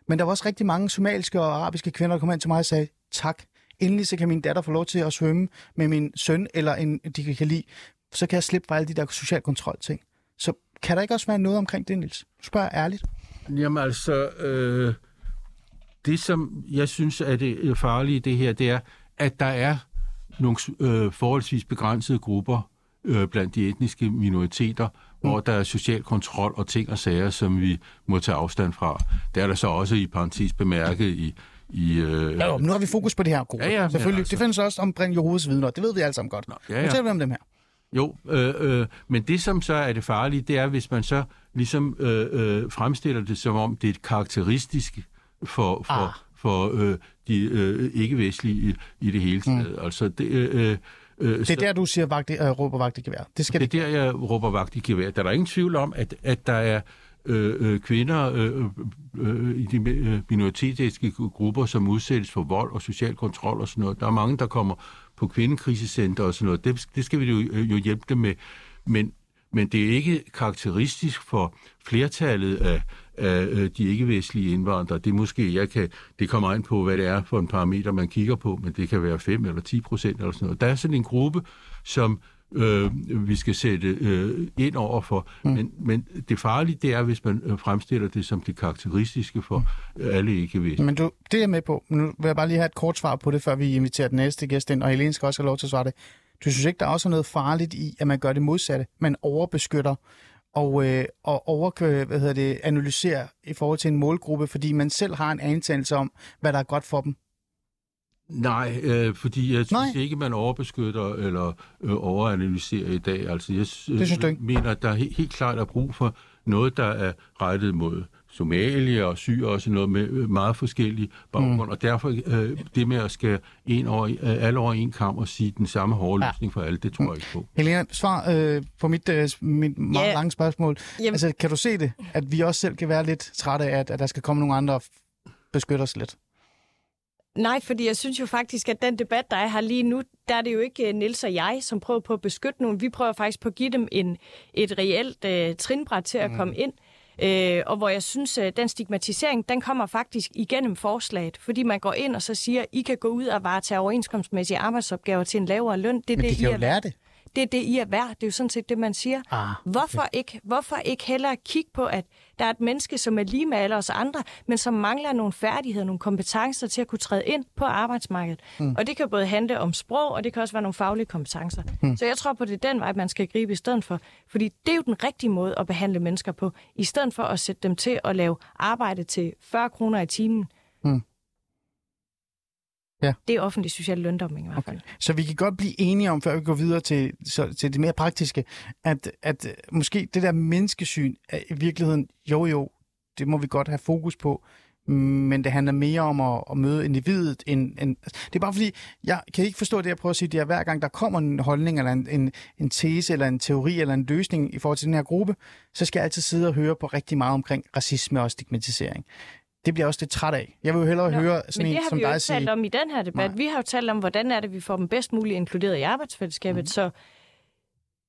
Men der var også rigtig mange somaliske og arabiske kvinder, der kom ind til mig og sagde, tak. Endelig så kan min datter få lov til at svømme med min søn, eller en, de kan lide. Så kan jeg slippe for alle de der social kontrol ting. Så kan der ikke også være noget omkring det, Nils? Spørg ærligt. Jamen altså, øh, det som jeg synes er det farlige i det her, det er, at der er nogle øh, forholdsvis begrænsede grupper øh, blandt de etniske minoriteter, mm. hvor der er social kontrol og ting og sager, som vi må tage afstand fra. Det er der så også i parentes bemærket i i... Øh... Ja, jo, nu har vi fokus på det her gruppe. Ja, ja, Selvfølgelig. altså... Det findes også om Brint Jehovas vidner. Det ved vi alle sammen godt. Nå, ja, ja. Nu taler vi om dem her. Jo, øh, øh, men det som så er det farlige, det er, hvis man så ligesom øh, øh, fremstiller det som om, det er karakteristisk for, for, ah. for øh, de øh, ikke-vestlige i, i det hele taget. Mm. Altså, det, øh, øh, det er der, du siger, vagt, øh, råber vagt i gevær. Det, skal det er det... der, jeg råber vagt i gevær. Der er der ingen tvivl om, at, at der er øh, øh, kvinder øh, øh, i de øh, minoritetiske grupper, som udsættes for vold og social kontrol og sådan noget. Der er mange, der kommer på kvindekrisecenter og sådan noget. Det, det skal vi jo, øh, jo hjælpe dem med. Men, men det er ikke karakteristisk for flertallet af, af øh, de ikke-vestlige indvandrere. Det måske, jeg kan, det kommer ind på, hvad det er for en parameter, man kigger på, men det kan være 5 eller 10 procent eller sådan noget. Der er sådan en gruppe, som øh, vi skal sætte øh, ind over for. Mm. Men, men det farlige, det er, hvis man øh, fremstiller det som det karakteristiske for mm. alle ikke -vestlige. Men du, det er jeg med på. Nu vil jeg bare lige have et kort svar på det, før vi inviterer den næste gæst ind, og Helene skal også have lov til at svare det. Du synes ikke, der er også noget farligt i, at man gør det modsatte? Man overbeskytter og, øh, og over, hvad hedder det, analyserer i forhold til en målgruppe, fordi man selv har en antagelse om, hvad der er godt for dem? Nej, øh, fordi jeg synes Nej. ikke, man overbeskytter eller øh, overanalyserer i dag. Altså, jeg det synes du ikke? mener, at der helt, helt klart er brug for noget, der er rettet mod Somalia og Syre og sådan noget med øh, meget forskellige baggrund, mm. og derfor øh, det med at skære en over, øh, alle over en kamp og sige den samme hårde løsning ja. for alle, det tror jeg ikke på. Helena, svar øh, på mit, øh, mit meget yeah. lange spørgsmål. Jamen. Altså, kan du se det, at vi også selv kan være lidt trætte af, at, at der skal komme nogle andre og beskytte os lidt? Nej, fordi jeg synes jo faktisk, at den debat, der er her lige nu, der er det jo ikke øh, Nils og jeg, som prøver på at beskytte nogen. Vi prøver faktisk på at give dem en, et reelt uh, trinbræt til at mm. komme ind. Uh, og hvor jeg synes, at den stigmatisering, den kommer faktisk igennem forslaget. Fordi man går ind og så siger, I kan gå ud og varetage overenskomstmæssige arbejdsopgaver til en lavere løn. Det er Men det, de kan jo lære det det er det, I er værd. Det er jo sådan set det, man siger. Ah, okay. hvorfor, ikke, hvorfor ikke hellere kigge på, at der er et menneske, som er lige med alle os andre, men som mangler nogle færdigheder, nogle kompetencer til at kunne træde ind på arbejdsmarkedet. Mm. Og det kan både handle om sprog, og det kan også være nogle faglige kompetencer. Mm. Så jeg tror på, det er den vej, man skal gribe i stedet for. Fordi det er jo den rigtige måde at behandle mennesker på, i stedet for at sætte dem til at lave arbejde til 40 kroner i timen. Mm. Ja. Det er offentlig social løndumping i hvert fald. Okay. Så vi kan godt blive enige om, før vi går videre til, så, til det mere praktiske, at, at måske det der menneskesyn er i virkeligheden, jo jo, det må vi godt have fokus på, men det handler mere om at, at møde individet. End, end, det er bare fordi, jeg kan ikke forstå det, jeg prøver at sige, det er hver gang der kommer en holdning, eller en, en, en tese, eller en teori, eller en løsning i forhold til den her gruppe, så skal jeg altid sidde og høre på rigtig meget omkring racisme og stigmatisering det bliver også lidt træt af. Jeg vil jo hellere Nå, høre sådan en som dig sige... Men det har vi jo talt om i den her debat. Nej. Vi har jo talt om, hvordan er det, vi får dem bedst muligt inkluderet i arbejdsfællesskabet. Mm. Så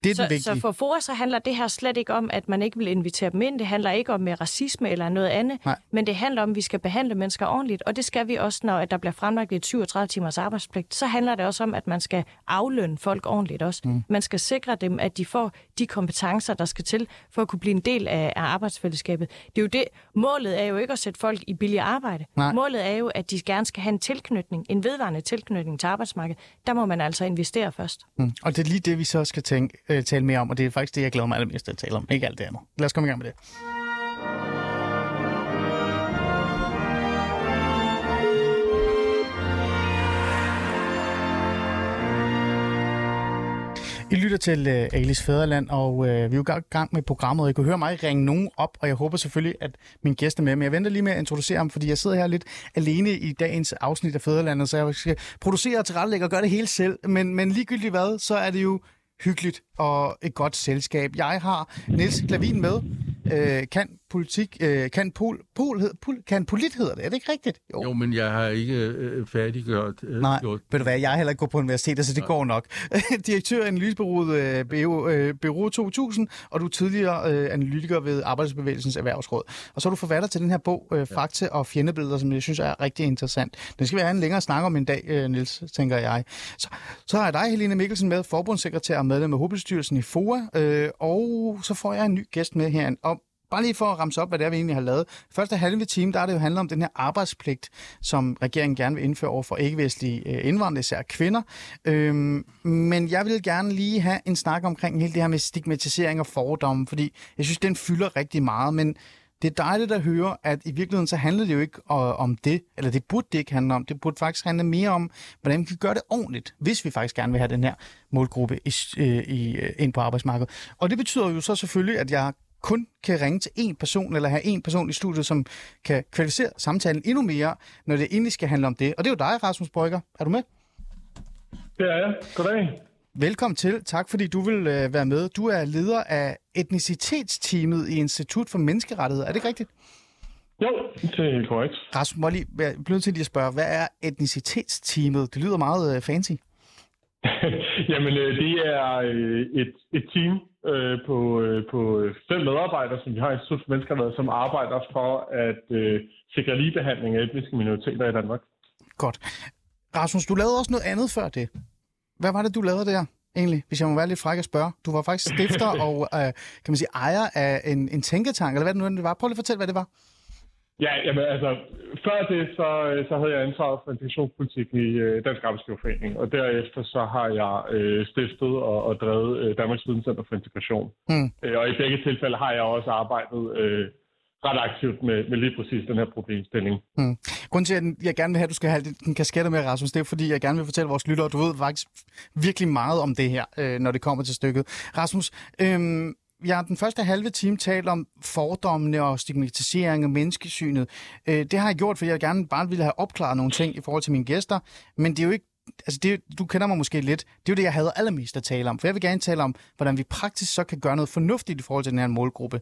det er så, så for FOA så handler det her slet ikke om, at man ikke vil invitere dem ind. Det handler ikke om med racisme eller noget andet. Nej. Men det handler om, at vi skal behandle mennesker ordentligt. Og det skal vi også, når der bliver fremlagt et 37 timers arbejdspligt. Så handler det også om, at man skal aflønne folk ordentligt også. Mm. Man skal sikre dem, at de får de kompetencer, der skal til for at kunne blive en del af, af arbejdsfællesskabet. Det er jo det. Målet er jo ikke at sætte folk i billig arbejde. Nej. Målet er jo, at de gerne skal have en tilknytning, en vedvarende tilknytning til arbejdsmarkedet. Der må man altså investere først. Mm. Og det er lige det, vi så skal tænke øh, tale mere om, og det er faktisk det, jeg glæder mig allermest til at tale om. Ikke alt det andet. Lad os komme i gang med det. I lytter til øh, uh, Alice Fæderland, og uh, vi er jo i gang med programmet, og I kan høre mig ringe nogen op, og jeg håber selvfølgelig, at min gæst er med. Men jeg venter lige med at introducere ham, fordi jeg sidder her lidt alene i dagens afsnit af Fæderlandet, så jeg skal producere og tilrettelægge og gøre det hele selv. Men, men ligegyldigt hvad, så er det jo hyggeligt og et godt selskab. Jeg har Niels Klavin med, øh, kan politik, øh, kan pol, pol, hed, pol, kan polit hedder det, er det ikke rigtigt? Jo, men jeg har ikke øh, færdiggjort. Øh, Nej, gjort. ved du hvad, jeg har heller ikke gået på universitetet, så det går nok. Direktør i analysebureauet øh, Bureau, øh, Bureau 2000, og du er tidligere øh, analytiker ved Arbejdsbevægelsens Erhvervsråd. Og så er du forfatter til den her bog, øh, Fakta og fjendebilleder, som jeg synes er rigtig interessant. Den skal vi have en længere snak om en dag, øh, Niels, tænker jeg. Så, så har jeg dig, Helene Mikkelsen, med, forbundssekretær og medlem af hovedbestyrelsen i FOA, øh, og så får jeg en ny gæst med her. Og bare lige for at ramse op, hvad det er, vi egentlig har lavet. Første halve time, der er det jo handlet om den her arbejdspligt, som regeringen gerne vil indføre over for ikke-vestlige øh, indvandrere, især kvinder. Øhm, men jeg vil gerne lige have en snak omkring hele det her med stigmatisering og fordomme, fordi jeg synes, den fylder rigtig meget, men det er dejligt at høre, at i virkeligheden så handler det jo ikke øh, om det, eller det burde det ikke handle om. Det burde faktisk handle mere om, hvordan vi kan gøre det ordentligt, hvis vi faktisk gerne vil have den her målgruppe i, øh, i, ind på arbejdsmarkedet. Og det betyder jo så selvfølgelig, at jeg kun kan ringe til én person, eller have en person i studiet, som kan kvalificere samtalen endnu mere, når det egentlig skal handle om det. Og det er jo dig, Rasmus Brygger. Er du med? Det er jeg. Goddag. Velkommen til. Tak fordi du vil øh, være med. Du er leder af etnicitetsteamet i Institut for Menneskerettigheder. Er det ikke rigtigt? Jo, det er helt korrekt. Rasmus, må lige, jeg bliver til lige at spørge, hvad er etnicitetsteamet? Det lyder meget øh, fancy. Jamen, øh, det er øh, et, et team øh, på, øh, på fem medarbejdere, som vi har i Institut for Menneskerettigheder, som arbejder for at øh, sikre ligebehandling af etniske minoriteter i Danmark. Godt. Rasmus, du lavede også noget andet før det. Hvad var det, du lavede der? egentlig, hvis jeg må være lidt fræk at spørge. Du var faktisk stifter og, øh, kan man sige, ejer af en, en tænketank, eller hvad det nu det var. Prøv lige at fortælle, hvad det var. Ja, jamen altså, før det, så, så havde jeg ansvaret for integrationspolitik i øh, Dansk Arbejdsgiverforening, og derefter så har jeg øh, stiftet og, og drevet øh, Danmarks Videnscenter for Integration. Mm. Øh, og i begge tilfælde har jeg også arbejdet øh, ret aktivt med, med lige præcis den her problemstilling. Mm. Grunden til, at jeg gerne vil have, at du skal have den kasketter med, Rasmus, det er fordi, jeg gerne vil fortælle vores lyttere, du ved faktisk virkelig meget om det her, øh, når det kommer til stykket. Rasmus, øh, jeg har den første halve time talt om fordommene og stigmatisering og menneskesynet. Øh, det har jeg gjort, fordi jeg gerne bare ville have opklaret nogle ting i forhold til mine gæster, men det er jo ikke altså det, du kender mig måske lidt, det er jo det, jeg havde allermest at tale om. For jeg vil gerne tale om, hvordan vi praktisk så kan gøre noget fornuftigt i forhold til den her målgruppe.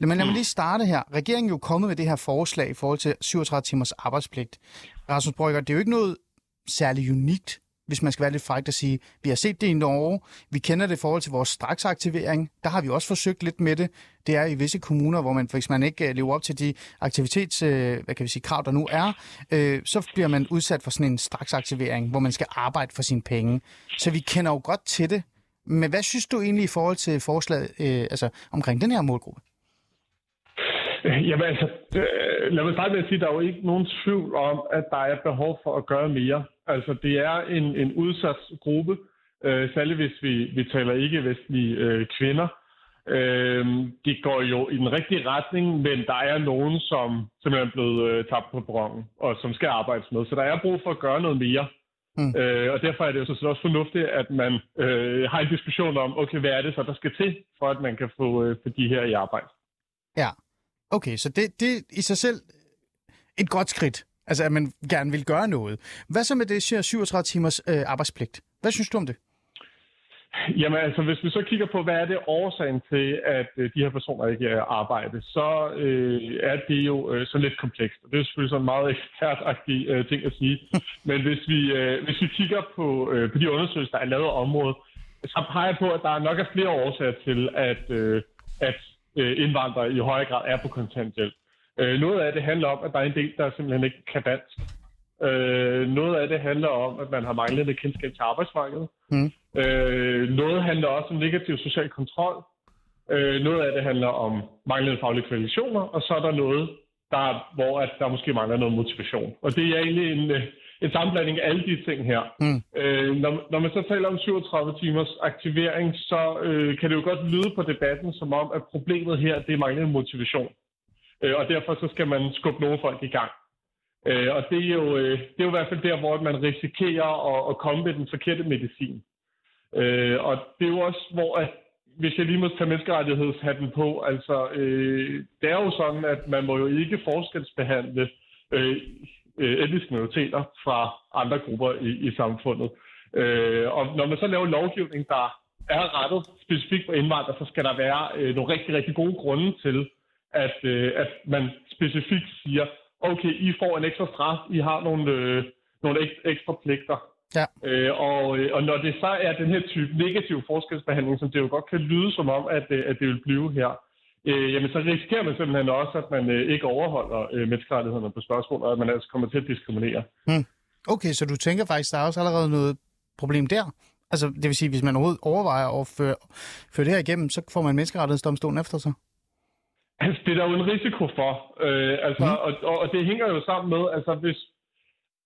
Men lad mig lige starte her. Regeringen er jo kommet med det her forslag i forhold til 37 timers arbejdspligt. Rasmus Brygger, det er jo ikke noget særlig unikt, hvis man skal være lidt frækt at sige, vi har set det i Norge, vi kender det i forhold til vores straksaktivering, der har vi også forsøgt lidt med det. Det er i visse kommuner, hvor man, hvis man ikke øh, lever op til de aktivitets, øh, hvad kan vi sige, krav, der nu er, øh, så bliver man udsat for sådan en straksaktivering, hvor man skal arbejde for sine penge. Så vi kender jo godt til det. Men hvad synes du egentlig i forhold til forslaget øh, altså, omkring den her målgruppe? Jamen altså, øh, lad mig starte med at sige, at der er jo ikke nogen tvivl om, at der er behov for at gøre mere. Altså, det er en, en udsat gruppe, øh, særligt hvis vi, vi taler ikke-vestlige øh, kvinder. Øh, de går jo i den rigtige retning, men der er nogen, som simpelthen er blevet øh, tabt på brongen, og som skal arbejdes med. Så der er brug for at gøre noget mere. Mm. Øh, og derfor er det jo så også fornuftigt, at man øh, har en diskussion om, okay, hvad er det så, der skal til, for at man kan få, øh, få de her i arbejde. Ja, okay, så det, det er i sig selv et godt skridt, altså at man gerne vil gøre noget. Hvad så med det 37 timers øh, arbejdspligt? Hvad synes du om det? Jamen altså, hvis vi så kigger på, hvad er det årsagen til, at øh, de her personer ikke er arbejde, så øh, er det jo øh, så lidt komplekst. Det er selvfølgelig sådan en meget ekspertagtig øh, ting at sige. Men hvis vi, øh, hvis vi kigger på, øh, på de undersøgelser, der er lavet af området, så peger jeg på, at der nok er flere årsager til, at, øh, at øh, indvandrere i højere grad er på kontanthjælp. Øh, noget af det handler om, at der er en del, der simpelthen ikke kan dansk. Øh, noget af det handler om, at man har manglende kendskab til arbejdsmarkedet. Mm. Øh, noget handler også om negativ social kontrol. Øh, noget af det handler om manglende faglige kvalifikationer, og så er der noget, der, hvor at der måske mangler noget motivation. Og det er egentlig en, øh, en sammenblanding af alle de ting her. Mm. Øh, når, når man så taler om 37 timers aktivering, så øh, kan det jo godt lyde på debatten som om, at problemet her det er manglende motivation. Øh, og derfor så skal man skubbe nogle folk i gang. Øh, og det er, jo, øh, det er jo i hvert fald der, hvor man risikerer at, at komme med den forkerte medicin. Øh, og det er jo også, hvor at, hvis jeg lige må tage menneskerettighedshatten på, altså øh, det er jo sådan, at man må jo ikke forskelsbehandle øh, etniske minoriteter fra andre grupper i, i samfundet. Øh, og når man så laver lovgivning, der er rettet specifikt på indvandrere, så skal der være øh, nogle rigtig, rigtig gode grunde til, at, øh, at man specifikt siger, okay, I får en ekstra straf, I har nogle, øh, nogle ekstra, ekstra pligter. Ja. Øh, og, øh, og når det så er den her type negativ forskelsbehandling, som det jo godt kan lyde som om, at, øh, at det vil blive her, øh, jamen så risikerer man simpelthen også, at man øh, ikke overholder øh, menneskerettighederne på spørgsmål, og at man altså kommer til at diskriminere. Okay, så du tænker faktisk, der er også allerede noget problem der? Altså, det vil sige, hvis man overhovedet overvejer at føre, føre det her igennem, så får man menneskerettighedsdomstolen efter sig? Altså, det er der jo en risiko for. Øh, altså, mm. og, og, og det hænger jo sammen med, altså hvis,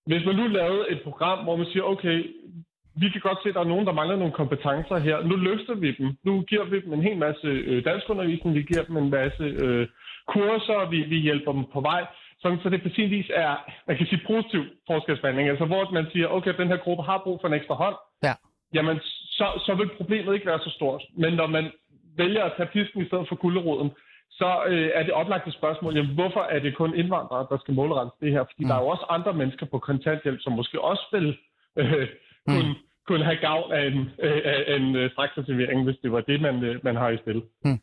hvis man nu lavede et program, hvor man siger, okay, vi kan godt se, at der er nogen, der mangler nogle kompetencer her. Nu løfter vi dem. Nu giver vi dem en hel masse øh, danskundervisning. Vi giver dem en masse øh, kurser. Vi, vi hjælper dem på vej. Sådan, så det på sin vis er, man kan sige, positiv forskelsbehandling. Altså hvor man siger, okay, den her gruppe har brug for en ekstra hånd. Ja. Jamen, så, så vil problemet ikke være så stort. Men når man vælger at tage pisken i stedet for gulderoden, så øh, er det oplagte spørgsmål, jamen, hvorfor er det kun indvandrere, der skal målrettes det her? Fordi mm. der er jo også andre mennesker på kontanthjælp, som måske også vil øh, kunne, mm. Kunne have gavn af en, øh, af en øh, straksaktivering, hvis det var det, man, øh, man har i spil. Mm.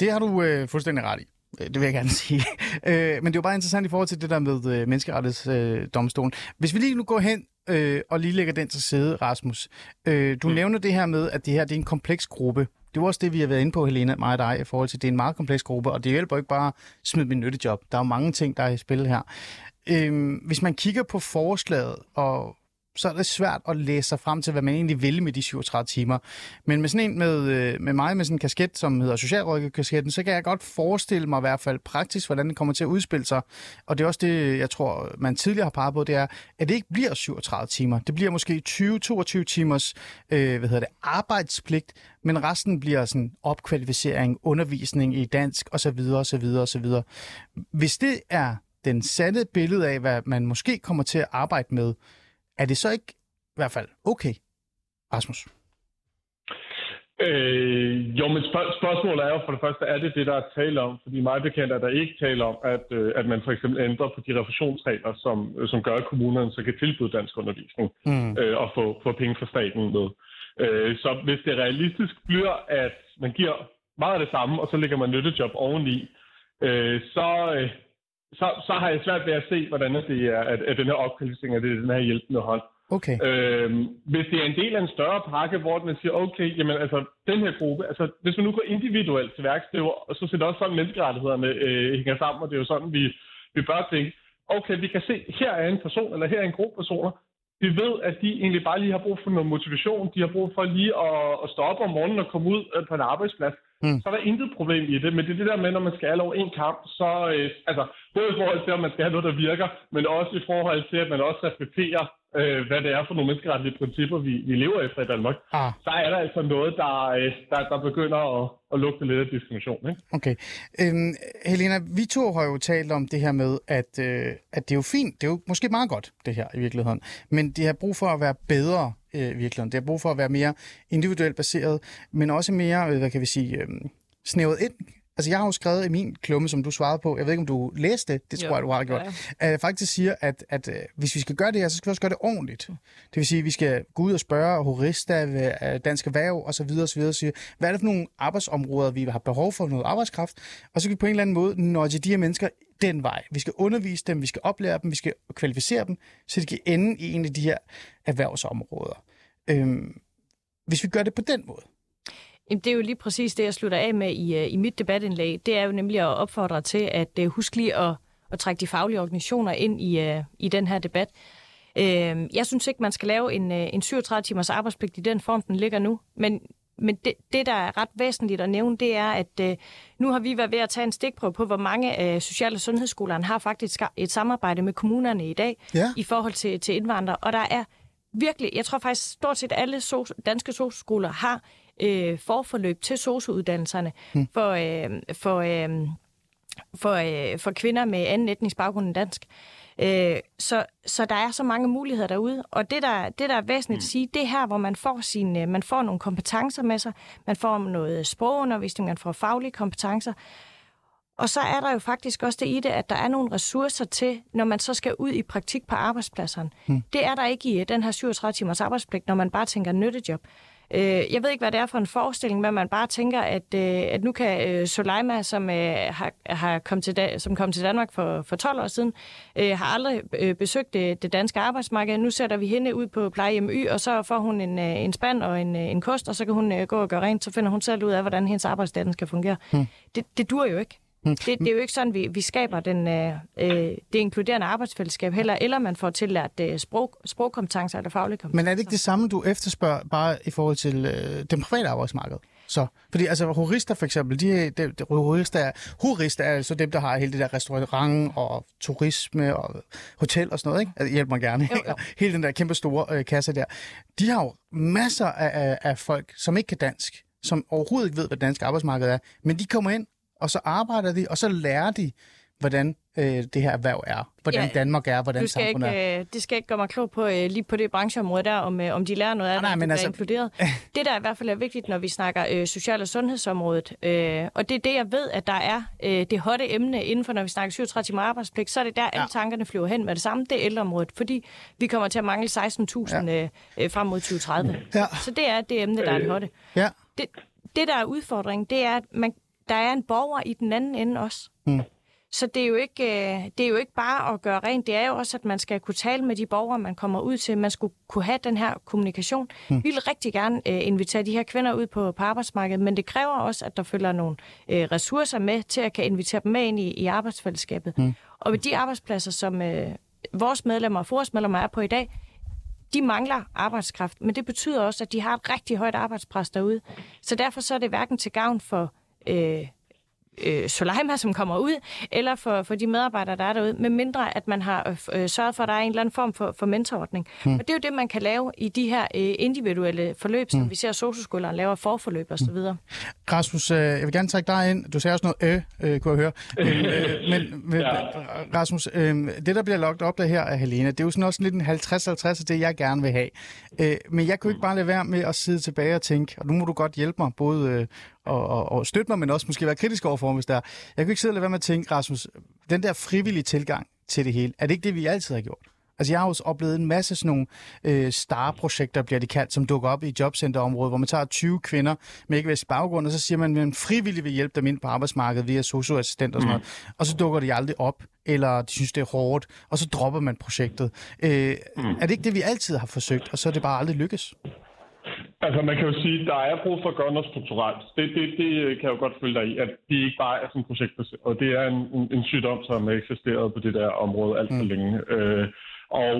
Det har du øh, fuldstændig ret i. Øh, Det vil jeg gerne sige. Øh, men det er jo bare interessant i forhold til det der med øh, menneskerettighedsdomstolen. Hvis vi lige nu går hen øh, og lige lægger den til side, Rasmus. Øh, du mm. nævner det her med, at det her det er en kompleks gruppe. Det er også det, vi har været inde på, Helena, mig og dig, i forhold til, at det er en meget kompleks gruppe, og det hjælper ikke bare at smide min nyttejob. Der er jo mange ting, der er i spil her. Øh, hvis man kigger på forslaget, og så er det svært at læse sig frem til, hvad man egentlig vil med de 37 timer. Men med sådan en med, øh, med mig med sådan en kasket, som hedder Socialrådgiverkasketten, så kan jeg godt forestille mig i hvert fald praktisk, hvordan det kommer til at udspille sig. Og det er også det, jeg tror, man tidligere har peget på, det er, at det ikke bliver 37 timer. Det bliver måske 20-22 timers øh, hvad hedder det, arbejdspligt, men resten bliver sådan opkvalificering, undervisning i dansk osv. osv. osv. Hvis det er den sande billede af, hvad man måske kommer til at arbejde med, er det så ikke i hvert fald okay, Rasmus? Øh, jo, men spørg- spørgsmålet er jo for det første, er det det, der er tale om? Fordi mig bekendt er der ikke tale om, at, øh, at man for eksempel ændrer på de refusionsregler, som, øh, som gør, at kommunerne så kan tilbyde dansk undervisning Mm. øh, og få, få penge fra staten med. Øh, så hvis det realistisk bliver, at man giver meget af det samme, og så lægger man nyttejob oveni, øh, så, øh, så, så har jeg svært ved at se, hvordan det er, at, at den her opkvalificering er det er den her hjælpende hånd. Okay. Øhm, hvis det er en del af en større pakke, hvor man siger, okay, jamen altså, den her gruppe, altså, hvis man nu går individuelt til værks, det er jo, så ser det også sådan, menneskerettighederne øh, hænger sammen, og det er jo sådan, vi, vi bør tænke, okay, vi kan se, her er en person, eller her er en gruppe personer, vi ved, at de egentlig bare lige har brug for noget motivation, de har brug for lige at, at stå op om morgenen og komme ud øh, på en arbejdsplads, Mm. så er der intet problem i det, men det er det der med, når man skal alle over en kamp, så øh, altså, både i forhold til, om man skal have noget, der virker, men også i forhold til, at man også respekterer, øh, hvad det er for nogle menneskerettige principper, vi, vi lever efter i Danmark, Ah. så er der altså noget, der, øh, der, der begynder at, at lugte lidt af diskrimination. Ikke? Okay. Øhm, Helena, vi to har jo talt om det her med, at, øh, at det er jo fint, det er jo måske meget godt, det her i virkeligheden, men det har brug for at være bedre øh, i virkeligheden. Det har brug for at være mere individuelt baseret, men også mere, øh, hvad kan vi sige, øh, snævet ind. Altså, jeg har jo skrevet i min klumme, som du svarede på, jeg ved ikke, om du læste det, det tror Jo, jeg, du har gjort, ja. jeg faktisk siger, at, at øh, hvis vi skal gøre det her, så skal vi også gøre det ordentligt. Det vil sige, at vi skal gå ud og spørge Horista, øh, Dansk Erhverv osv. osv. og sige, hvad er det for nogle arbejdsområder, vi har behov for noget arbejdskraft, og så kan vi på en eller anden måde nå til de her mennesker den vej. Vi skal undervise dem, vi skal oplære dem, vi skal kvalificere dem, så de kan ende i en af de her erhvervsområder. Øhm, hvis vi gør det på den måde, Jamen, det er jo lige præcis det, jeg slutter af med i, øh, i mit debatindlæg. Det er jo nemlig at opfordre til, at uh, husk lige at, at trække de faglige organisationer ind i, uh, i den her debat. Uh, jeg synes ikke, man skal lave en, en 37-timers arbejdspligt i den form, den ligger nu. Men, men det, det, der er ret væsentligt at nævne, det er, at nu har vi været ved at tage en stikprøve på, hvor mange af social- og sundhedsskolerne har faktisk et samarbejde med kommunerne i dag Ja. i forhold til, til indvandrere. Og der er virkelig, jeg tror faktisk stort set alle so- danske sosu-skoler har øh, forforløb til sosu-uddannelserne hmm. for, øh, for, øh, for, øh, for kvinder med anden etnisk baggrund end dansk. Øh, så, så der er så mange muligheder derude, og det der, det der er væsentligt at sige, det er her, hvor man får, sin, øh, man får nogle kompetencer med sig, man får noget sprogundervisning, man får faglige kompetencer, og så er der jo faktisk også det i det, at der er nogle ressourcer til, når man så skal ud i praktik på arbejdspladserne. Hmm. Det er der ikke i øh, den her 37 timers arbejdspligt, når man bare tænker nyttejob. Øh, jeg ved ikke, hvad det er for en forestilling, men man bare tænker, at, øh, at nu kan øh, Soleima, som, øh, har, har kom til da, som kom til Danmark for, for 12 år siden, øh, har aldrig øh, besøgt det, det danske arbejdsmarked. Nu sætter vi hende ud på plejehjem Y, og så får hun en, øh, en spand og en, øh, en kost, og så kan hun øh, gå og gøre rent, så finder hun selv ud af, hvordan hendes arbejdsdag skal fungere. Hmm. Det, det dur jo ikke. Det, det er jo ikke sådan, vi, vi skaber den, øh, øh, det inkluderende arbejdsfællesskab heller, eller man får tillært øh, sprog, sprogkompetencer eller faglige kompetencer. Men er det ikke det samme, du efterspørger bare i forhold til øh, den private arbejdsmarked? Så, fordi altså jurister for eksempel, de, de, de jurister, er, jurister er altså dem, der har hele det der restaurant og turisme og hotel og sådan noget, ikke? Altså, hjælp mig gerne. Jo, jo. hele den der kæmpe store øh, kasse der. De har jo masser af, af, af folk, som ikke kan dansk, som overhovedet ikke ved, hvad dansk arbejdsmarked er, men de kommer ind, og så arbejder de, og så lærer de, hvordan øh, det her erhverv er, hvordan Ja, Danmark er, hvordan samfundet er. ikke, øh, det skal ikke gøre mig klog på øh, lige på det brancheområde der, om, øh, om de lærer noget af Ah, nej, det, men der altså- er inkluderet. Det, der i hvert fald er vigtigt, når vi snakker øh, social- og sundhedsområdet, øh, og det er det, jeg ved, at der er øh, det hotte emne inden for, når vi snakker 37 timer arbejdspligt, så er det der, ja. alle tankerne flyver hen med det samme. Det er ældreområdet, fordi vi kommer til at mangle 16.000 ja. øh, øh, frem mod 2030. Ja. Så det er det emne, der er det hotte. Ja, Det, det, der er udfordringen, det er, at man, der er en borger i den anden ende også. Mm. Så det er, jo ikke, øh, det er jo ikke bare at gøre rent, det er jo også, at man skal kunne tale med de borgere, man kommer ud til. Man skulle kunne have den her kommunikation. Mm. Vi vil rigtig gerne øh, invitere de her kvinder ud på, på arbejdsmarkedet, men det kræver også, at der følger nogle øh, ressourcer med til at kan invitere dem med ind i, i arbejdsfællesskabet. Mm. Og ved de arbejdspladser, som øh, vores medlemmer og forårsmedlemmer er på i dag, de mangler arbejdskraft, men det betyder også, at de har et rigtig højt arbejdspres derude. Så derfor så er det hverken til gavn for øh, øh, Soleima, som kommer ud, eller for, for de medarbejdere, der er derude, med mindre at man har øh, sørget for, at der er en eller anden form for, for mentorordning. Hmm. Og det er jo det, man kan lave i de her øh, individuelle forløb, som vi ser socioskolerne laver forforløb osv. Mm. Rasmus, øh, jeg vil gerne trække dig ind. Du sagde også noget øh, øh kunne jeg høre. Men, øh, men, men Ja. Rasmus, øh, det der bliver lagt op der her af Helena, det er jo sådan også lidt en 50-50 af det, jeg gerne vil have. Øh, men jeg kunne ikke bare lade være med at sidde tilbage og tænke, og nu må du godt hjælpe mig, både øh, og, og, og støtte mig, men også måske være kritisk overfor, mig, hvis der er. Jeg kunne ikke sidde og lade være med at tænke, Rasmus, den der frivillige tilgang til det hele, er det ikke det, vi altid har gjort? Altså, jeg har også oplevet en masse sådan nogle øh, star-projekter, bliver de kaldt, som dukker op i jobcenterområdet, hvor man tager 20 kvinder med ikke baggrund, og så siger man, at man frivilligt vil hjælpe dem ind på arbejdsmarkedet via socioassistent og sådan noget. Og så dukker de aldrig op, eller de synes, det er hårdt, og så dropper man projektet. Øh, Er det ikke det, vi altid har forsøgt, og så er det bare aldrig lykkes? Altså, man kan jo sige, at der er brug for noget strukturelt. Det, det, det kan jeg jo godt følge dig i, at det ikke bare er sådan projekt, og det er en, en, en sygdom, som har eksisteret på det der område alt for mm. længe. Øh, og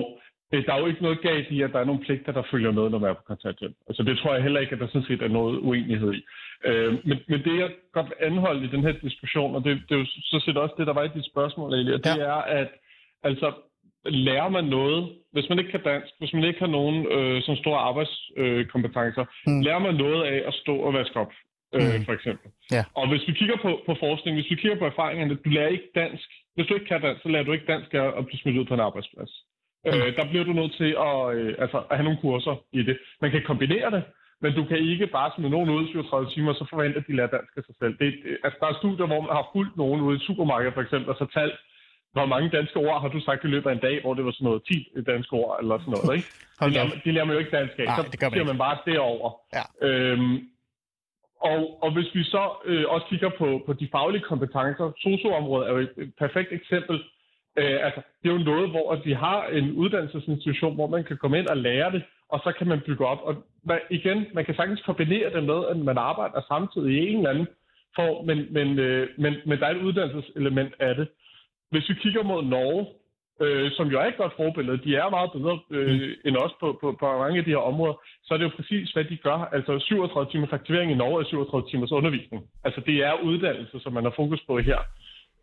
øh, der er jo ikke noget galt i, at der er nogle pligter, der følger med, når man er på kontanthjælp. Altså, det tror jeg heller ikke, at der sådan set er noget uenighed i. Øh, men, men det, jeg godt vil anholde i den her diskussion, og det, det er jo så set også det, der var i dit spørgsmål, Eli, og det er, at altså, lærer man noget, hvis man ikke kan dansk, hvis man ikke har nogen øh, sådan store arbejdskompetencer, øh, kompetencer, Mm. lærer man noget af at stå og vaske op, øh, Mm. for eksempel. Ja. Og hvis vi kigger på, på forskning, hvis vi kigger på erfaringerne, du lærer ikke dansk. Hvis du ikke kan dansk, så lærer du ikke dansk at blive smidt ud på en arbejdsplads. Mm. Øh, der bliver du nødt til at, øh, altså, at have nogle kurser i det. Man kan kombinere det, men du kan ikke bare smide nogen ud i 37 timer, og så forvente, at de lærer dansk af sig selv. Det, altså, der er studier, hvor man har fulgt nogen ude i et supermarked, for eksempel, og så talt, hvor mange danske ord har du sagt i løbet af en dag, hvor det var sådan noget 10 danske ord, eller sådan noget, ikke? Hold De da lærer, op. de lærer man jo ikke dansk af. Nej, så det gør man siger ikke. man bare derover. Ja. Øhm, og, og hvis vi så øh, også kigger på, på de faglige kompetencer, socioområdet er jo et, et perfekt eksempel. Øh, altså, det er jo noget, hvor at vi har en uddannelsesinstitution, hvor man kan komme ind og lære det, og så kan man bygge op. Og man, igen, man kan sagtens kombinere det med, at man arbejder samtidig i en eller anden form, men, men, øh, men, men der er et uddannelseselement af det. Hvis vi kigger mod Norge, øh, som jo er et godt forbillede, de er meget bedre øh, end os på, på, på mange af de her områder, så er det jo præcis, hvad de gør. Altså 37 timers aktivering i Norge er 37 timers undervisning. Altså det er uddannelse, som man har fokus på her.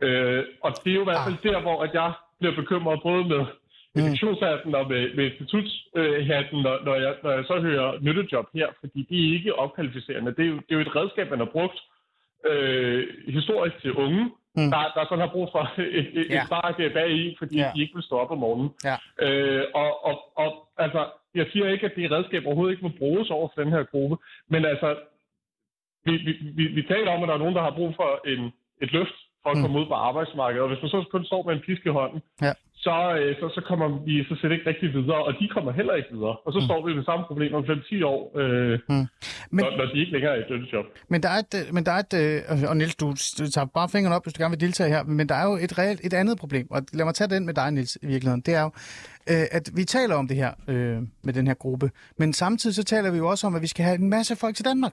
Øh, og det er jo i hvert fald der, hvor at jeg bliver bekymret både med direktionshatten og med, med institutshatten, når, når, jeg, når jeg så hører nyttejob her, fordi de er ikke opkvalificerende. Det er jo, det er jo et redskab, man har brugt øh, historisk til unge, mm. der, der sådan har brug for et, et, Ja. et spark bag i, fordi Ja. ja. de ikke vil stå op om morgenen. Ja. Øh, og, og, og altså, jeg siger ikke, at det redskab overhovedet ikke må bruges over for den her gruppe, men altså, vi, vi, vi, vi taler om, at der er nogen, der har brug for en, et løft for at komme ud på arbejdsmarkedet. Og hvis man så kun står med en pisk i hånden, Ja. så, øh, så, så kommer vi så set ikke rigtig videre, og de kommer heller ikke videre. Og så står vi med samme problem om 5-10 år, øh, Men- men... når, når de ikke længere er i et lønjob. Men der er et, øh, men der er et øh, og Niels, du du tager bare fingeren op, hvis du gerne vil deltage her, men der er jo et reelt, et andet problem, og lad mig tage den med dig, Niels, i virkeligheden. Det er jo, øh, at vi taler om det her øh, med den her gruppe, men samtidig så taler vi jo også om, at vi skal have en masse folk til Danmark.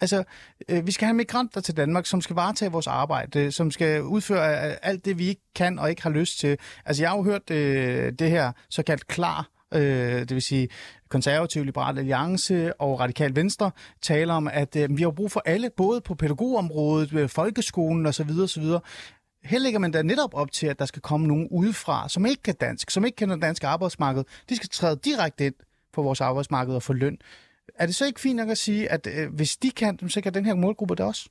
Altså, øh, vi skal have migranter til Danmark, som skal varetage vores arbejde, som skal udføre øh, alt det, vi ikke kan og ikke har lyst til. Altså, jeg har jo hørt øh, det her såkaldt klar, øh, det vil sige konservativ, liberal alliance og radikal venstre, taler om, at øh, vi har brug for alle, både på pædagogområdet, øh, folkeskolen osv. osv. Her lægger man da netop op til, at der skal komme nogen udefra, som ikke kan dansk, som ikke kender det danske arbejdsmarked. De skal træde direkte ind på vores arbejdsmarked og få løn. Er det så ikke fint nok at sige, at øh, hvis de kan, så kan den her målgruppe det også?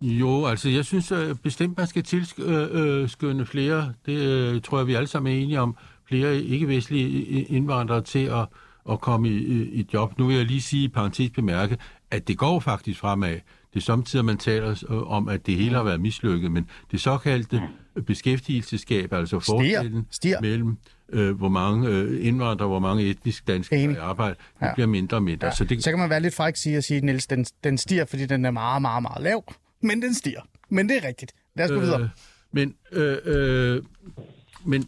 Jo, altså jeg synes øh, bestemt, man skal tilskynde flere, det øh, tror jeg, vi alle sammen er enige om, flere ikke-vestlige indvandrere til at, at komme i, i, i job. Nu vil jeg lige sige i parentes bemærke, at det går faktisk fremad. Det er samtidig, man taler øh, om, at det hele har været mislykket, men det såkaldte beskæftigelsesskab, altså forskellen Stiger. mellem øh, hvor mange øh, indvandrere, hvor mange etnisk danske Enig. er i arbejde, det Ja. bliver mindre og mindre. Ja. Så det, Så kan man være lidt fræk sige og sige, Niels, den, den stiger, fordi den er meget, meget, meget lav. Men den stiger. Men det er rigtigt. Lad os gå videre. Men, øh, øh, men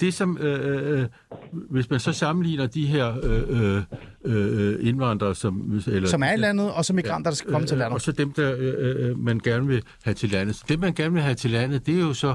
det som, øh, øh, hvis man så sammenligner de her øh, øh, øh, indvandrere, som, eller, Som er i landet, og så migranter, der skal komme til øh, landet. Og så dem, der øh, øh, man gerne vil have til landet. Så dem, man gerne vil have til landet, det er jo så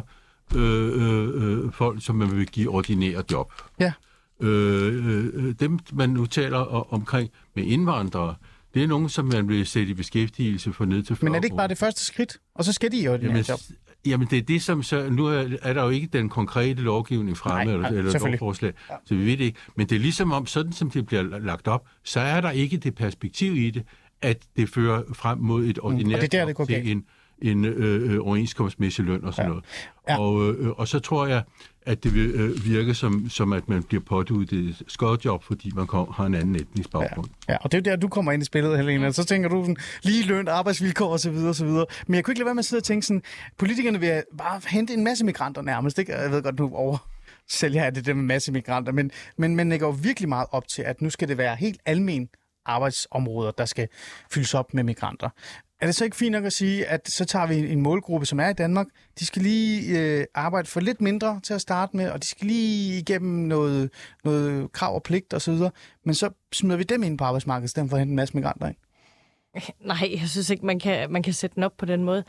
øh, øh, øh, folk, som man vil give ordinære job. Ja. Øh, øh, dem, man nu taler omkring med indvandrere, det er nogen, som man vil sætte i beskæftigelse for ned til 40 Men er det ikke bare det første skridt? Og så skal de jo i Jamen, job. jamen, det er det, som så... Nu er, er der jo ikke den konkrete lovgivning fremme, Nej, eller, eller lovforslag, ja. så vi ved det ikke. Men det er ligesom om, sådan som det bliver lagt op, så er der ikke det perspektiv i det, at det fører frem mod et ordinært Mm, og det er der, det går til en, en øh, øh, overenskomstmæssig løn og sådan Ja. noget. Ja. Og, øh, og så tror jeg, at det vil øh, virke som, som, at man bliver påduttet et skodjob, fordi man kom, har en anden etnisk baggrund. Ja, og det er jo der, du kommer ind i spillet, Helena. Så tænker du sådan, lige løn, arbejdsvilkår osv. osv. Men jeg kunne ikke lade være med at sidde og tænke sådan, politikerne vil bare hente en masse migranter nærmest. Ikke? Jeg ved godt, nu over sælger jeg det der med masse migranter, men, men man lægger jo virkelig meget op til, at nu skal det være helt almen arbejdsområder, der skal fyldes op med migranter. Er det så ikke fint nok at sige, at så tager vi en målgruppe, som er i Danmark, de skal lige øh, arbejde for lidt mindre til at starte med, og de skal lige igennem noget, noget krav og pligt osv., men så smider vi dem ind på arbejdsmarkedet, i stedet for at hente en masse migranter ind. Nej, jeg synes ikke, man kan, man kan sætte den op på den måde.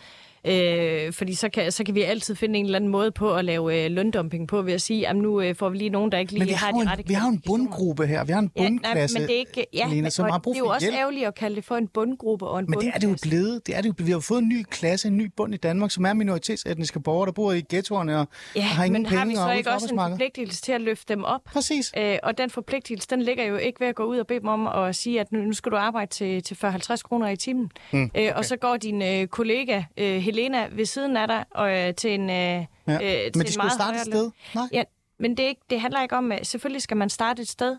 Øh, fordi så kan, så kan vi altid finde en eller anden måde på at lave øh, løndumping på ved at sige, at nu øh, får vi lige nogen, der ikke lige Men vi har, har, jo de rette en, vi har en bundgruppe her, vi har en Ja, nej, bundklasse, men det er ikke, ja, Lena, men, som har brug det er jo for også hjælp. ærgerligt at kalde det for en bundgruppe og en Men det er det jo bundklasse. blevet. Det er det jo. Vi har fået en ny klasse, en ny bund i Danmark, som er minoritetsetniske borgere, der bor i ghettoerne og, Ja, og har ingen men har penge vi og så ikke også en forpligtelse til at løfte dem op? Præcis. Øh, og den forpligtelse, den ligger jo ikke ved at gå ud og bede dem om at sige, at nu, nu skal du arbejde til, til 40-50 kroner i timen. Mm, okay. øh, og så går din øh, kollega øh, Helena ved siden af dig og, øh, til en, øh, ja. Øh, til Men en de skulle starte et sted. Nej. Ja, men det, er ikke, det handler ikke om, at selvfølgelig skal man starte et sted,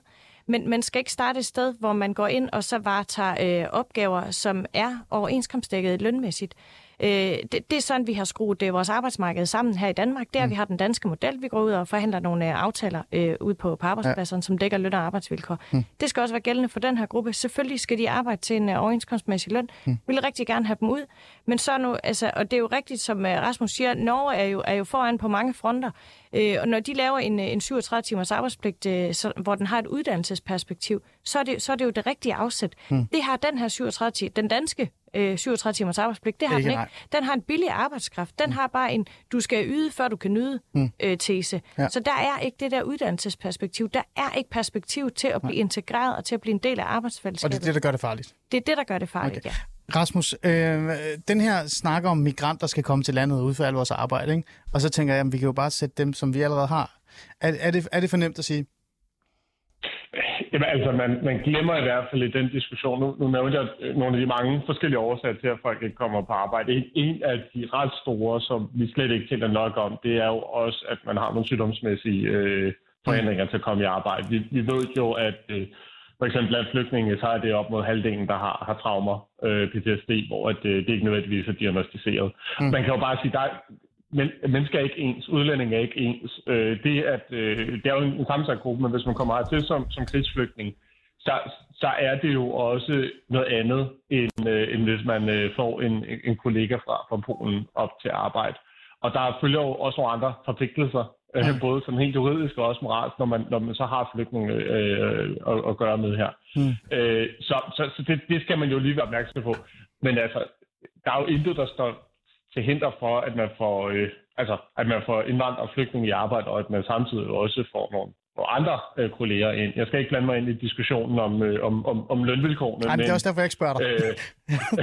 men man skal ikke starte et sted, hvor man går ind og så varetager øh, opgaver, som er overenskomstdækket lønmæssigt. Øh, det, det er sådan, vi har skruet øh, vores arbejdsmarked sammen her i Danmark. Der mm. vi har den danske model. Vi går ud og forhandler nogle øh, aftaler øh, ud på, på arbejdspladserne, ja. som dækker løn og arbejdsvilkår. Mm. Det skal også være gældende for den her gruppe. Selvfølgelig skal de arbejde til en øh, overenskomstmæssig løn. Mm. Vi vil rigtig gerne have dem ud. Men så nu, altså, og det er jo rigtigt, som øh, Rasmus siger, Norge er jo, er jo foran på mange fronter. Øh, og når de laver en, øh, en 37-timers arbejdspligt, øh, så, hvor den har et uddannelsesperspektiv, så er det, så er det jo det rigtige afsæt. Mm. Det har den her 37 ti- den danske øh, 37 timers arbejdspligt, det har Ikke den ikke. nej. Den har en billig arbejdskraft. Den mm. har bare en, du skal yde, før du kan nyde mm. øh, tese. Ja. Så der er ikke det der uddannelsesperspektiv. Der er ikke perspektiv til at blive integreret og til at blive en del af Og arbejdsfællesskabet. det er det, der gør det farligt. det er det, der gør det farligt, okay. ja. Rasmus, øh, den her snakker om migranter skal komme til landet og udføre al vores arbejde, ikke? og så tænker jeg, at vi kan jo bare sætte dem, som vi allerede har. Er, er, det, er det for nemt at sige? Jamen altså, man, man glemmer i hvert fald i den diskussion. Nu, nu nævnte jeg øh, nogle af de mange forskellige årsager til, at folk ikke kommer på arbejde. En, en af de ret store, som vi slet ikke tænker nok om, det er jo også, at man har nogle sygdomsmæssige øh, forhindringer til at komme i arbejde. Vi, vi ved jo, at øh, for eksempel blandt flygtninge, så er det op mod halvdelen, der har, har traumer, øh, PTSD, hvor at, øh, det ikke nødvendigvis er diagnostiseret. Mm. Man kan jo bare sige, der, men mennesker er ikke ens, udlændinge er ikke ens. Øh, det, at, øh, det er jo en, en sammensat gruppe, men hvis man kommer hertil som, som krigsflygtning, så, så er det jo også noget andet, end, øh, end hvis man øh, får en, en kollega fra, fra Polen op til arbejde. Og der følger jo også nogle andre forpligtelser, øh, både sådan helt juridisk og også moralsk, når man, når man så har flygtninge øh, at, at gøre med her. Mm. Øh, så så, så det, det skal man jo lige være opmærksom på. Men altså, der er jo intet, der står til hinder for, at man får, øh, altså, at man får indvandrere og flygtninge i arbejde, og at man samtidig også får nogle og andre øh, kolleger ind. Jeg skal ikke blande mig ind i diskussionen om, øh, om, om, om lønvilkårene. Nej, men det er også derfor, jeg ikke spørger dig. Øh,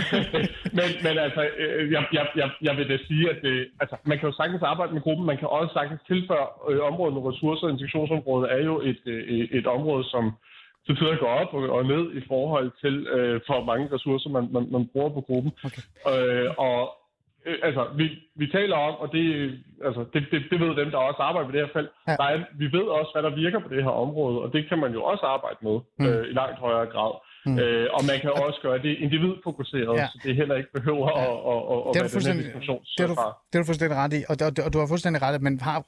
men, men altså, øh, jeg, jeg, jeg, jeg vil da sige, at det, altså, man kan jo sagtens arbejde med gruppen, man kan også sagtens tilføre øh, området med ressourcer. Integrationsområdet er jo et, øh, et område, som til tider går op og, og ned i forhold til, øh, for mange ressourcer, man, man, man bruger på gruppen. Okay. Øh, og øh, altså, vi, vi taler om, og det, altså, det, det, det ved dem, der også arbejder på det her felt, ja. der er, vi ved også, hvad der virker på det her område, og det kan man jo også arbejde med mm. øh, i langt højere grad. Mm. Øh, og man kan også gøre det individfokuseret, ja. så det heller ikke behøver ja. at, at, at, det være den her det er, du, det er du fuldstændig ret i, og, og, og du har fuldstændig ret, at man har,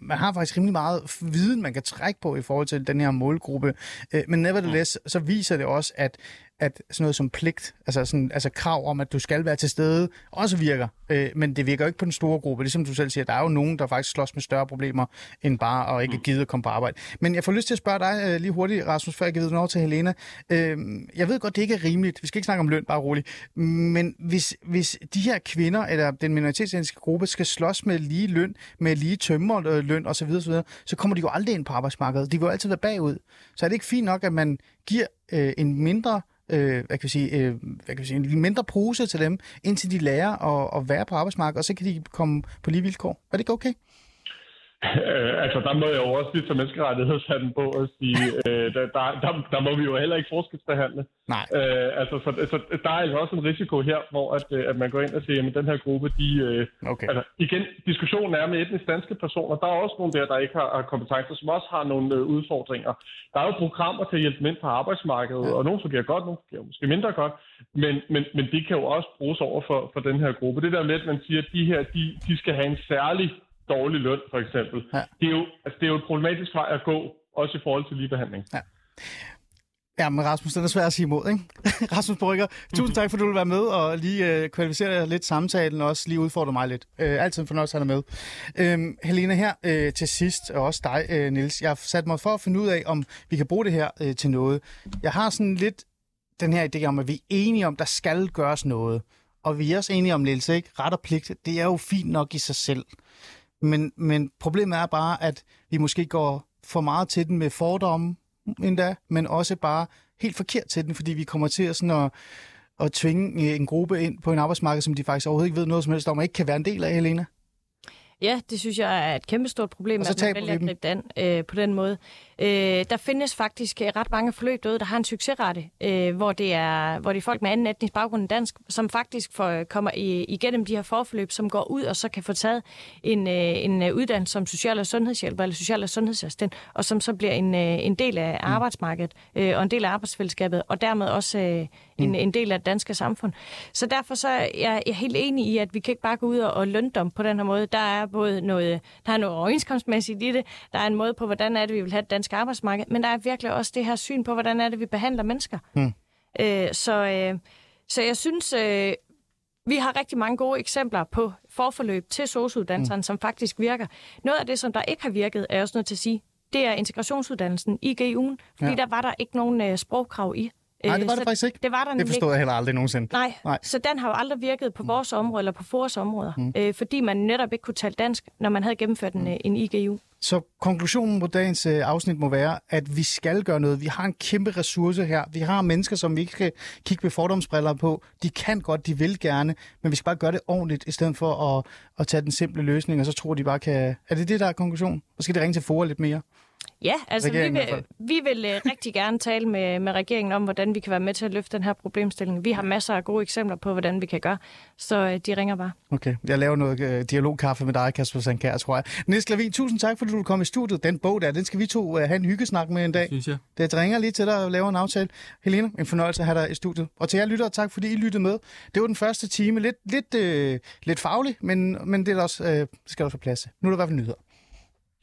man har faktisk rimelig meget viden, man kan trække på i forhold til den her målgruppe. Øh, men nevertheless, mm. så viser det også, at at sådan noget som pligt, altså, sådan, altså krav om, at du skal være til stede, også virker. Øh, men det virker jo ikke på den store gruppe. Ligesom du selv siger, der er jo nogen, der faktisk slås med større problemer, end bare at ikke mm. gide at komme på arbejde. Men jeg får lyst til at spørge dig øh, lige hurtigt, Rasmus, før jeg giver over til Helena. Øh, jeg ved godt, det ikke er rimeligt. Vi skal ikke snakke om løn, bare roligt. Men hvis, hvis de her kvinder, eller den minoritetsetniske gruppe, skal slås med lige løn, med lige tømmerløn osv., osv., så kommer de jo aldrig ind på arbejdsmarkedet. De vil jo altid være bagud. Så er det ikke fint nok, at man giver øh, en mindre øh, hvad kan vi sige, øh, hvad kan vi sige, en mindre pose til dem, indtil de lærer at, at være på arbejdsmarkedet, og så kan de komme på lige vilkår. Er det ikke okay? Øh, altså, der må jeg jo også lige tage menneskerettighedshatten på og sige, øh, der, der, der, der må vi jo heller ikke forskelsbehandle. Nej. Øh, altså, så, så der er altså også en risiko her, hvor at, øh, at man går ind og siger, at den her gruppe, de... Øh, okay. Altså, igen, diskussionen er med etnisk danske personer. Der er også nogle der, der ikke har, har kompetencer, som også har nogle øh, udfordringer. Der er jo programmer til at hjælpe dem ind på arbejdsmarkedet, ja. og nogle fungerer godt, nogle fungerer måske mindre godt, men, men, men det kan jo også bruges over for, for den her gruppe. Det der med, at man siger, at de her, de, de skal have en særlig dårlig løn, for eksempel. Ja. Det, er jo, altså, det er jo et problematisk vej at gå, også i forhold til ligebehandling. Ja. Ja, men Rasmus, det er svært at sige imod, ikke? Rasmus Brygger, tusind tak, for du vil være med og lige øh, kvalificere lidt samtalen og også lige udfordre mig lidt. Øh, altid en fornøjelse at have med. Øh, Helena, her øh, til sidst, og også dig, øh, Nils. Jeg har sat mig for at finde ud af, om vi kan bruge det her øh, til noget. Jeg har sådan lidt den her idé om, at vi er enige om, der skal gøres noget. Og vi er også enige om, Niels, ikke? Ret og pligt, det er jo fint nok i sig selv. Men, men problemet er bare, at vi måske går for meget til den med fordomme endda, men også bare helt forkert til den, fordi vi kommer til at, sådan at, at tvinge en gruppe ind på en arbejdsmarked, som de faktisk overhovedet ikke ved noget som helst om, og ikke kan være en del af, Helena. Ja, det synes jeg er et kæmpestort problem, at man vælger at gribe den øh, på den måde. Øh, der findes faktisk øh, ret mange forløb derude, der har en succesrate, øh, hvor, det er, hvor det er folk med anden etnisk baggrund end dansk, som faktisk får, kommer i, igennem de her forforløb, som går ud og så kan få taget en, øh, en øh, uddannelse som social- og sundhedshjælper eller social- og sundhedsassistent, og som så bliver en, øh, en del af mm. arbejdsmarkedet øh, og en del af arbejdsfællesskabet, og dermed også øh, en, mm. en del af det danske samfund. Så derfor så er jeg, jeg helt enig i, at vi kan ikke bare gå ud og, og lønne dem på den her måde. Der er både noget, der er noget overenskomstmæssigt i det, der er en måde på, hvordan er det, vi vil have et dansk arbejdsmarked, men der er virkelig også det her syn på, hvordan er det, vi behandler mennesker. Mm. Øh, så, øh, så jeg synes, øh, vi har rigtig mange gode eksempler på forforløb til sosuddannelserne, mm. som faktisk virker. Noget af det, som der ikke har virket, er også nødt til at sige, det er integrationsuddannelsen i GU'en, fordi ja. der var der ikke nogen øh, sprogkrav i. Nej, det var det faktisk ikke. Det var der Det forstod jeg heller aldrig nogensinde. Nej, Nej, så den har jo aldrig virket på vores område eller på vores områder, mm. øh, fordi man netop ikke kunne tale dansk, når man havde gennemført en, mm. Øh, en IGU. Så konklusionen på dagens øh, afsnit må være, at vi skal gøre noget. Vi har en kæmpe ressource her. Vi har mennesker, som vi ikke skal kigge med fordomsbriller på. De kan godt, de vil gerne, men vi skal bare gøre det ordentligt, i stedet for at, at tage den simple løsning, og så tror de bare kan... Er det det, der er konklusionen? Så skal de ringe til FOA lidt mere. Ja, altså vi Regeringen vil, vi vil uh, rigtig gerne tale med, med regeringen om, hvordan vi kan være med til at løfte den her problemstilling. Vi har masser af gode eksempler på, hvordan vi kan gøre, så uh, de ringer bare. Okay, jeg laver noget øh, dialogkaffe med dig, Kasper Sankær, tror jeg. Niels Lavin, tusind tak, fordi du kom i studiet. Den bog der, den skal vi to øh, have en hyggesnak med en dag. Synes jeg. Det ringer lige til dig og laver en aftale. Helena, en fornøjelse at have dig i studiet. Og til jer lyttere, tak fordi I lyttede med. Det var den første time. Lidt, lidt, øh, lidt faglig, men, men det er også, øh, skal der også være plads til. Nu er der i hvert fald nyheder.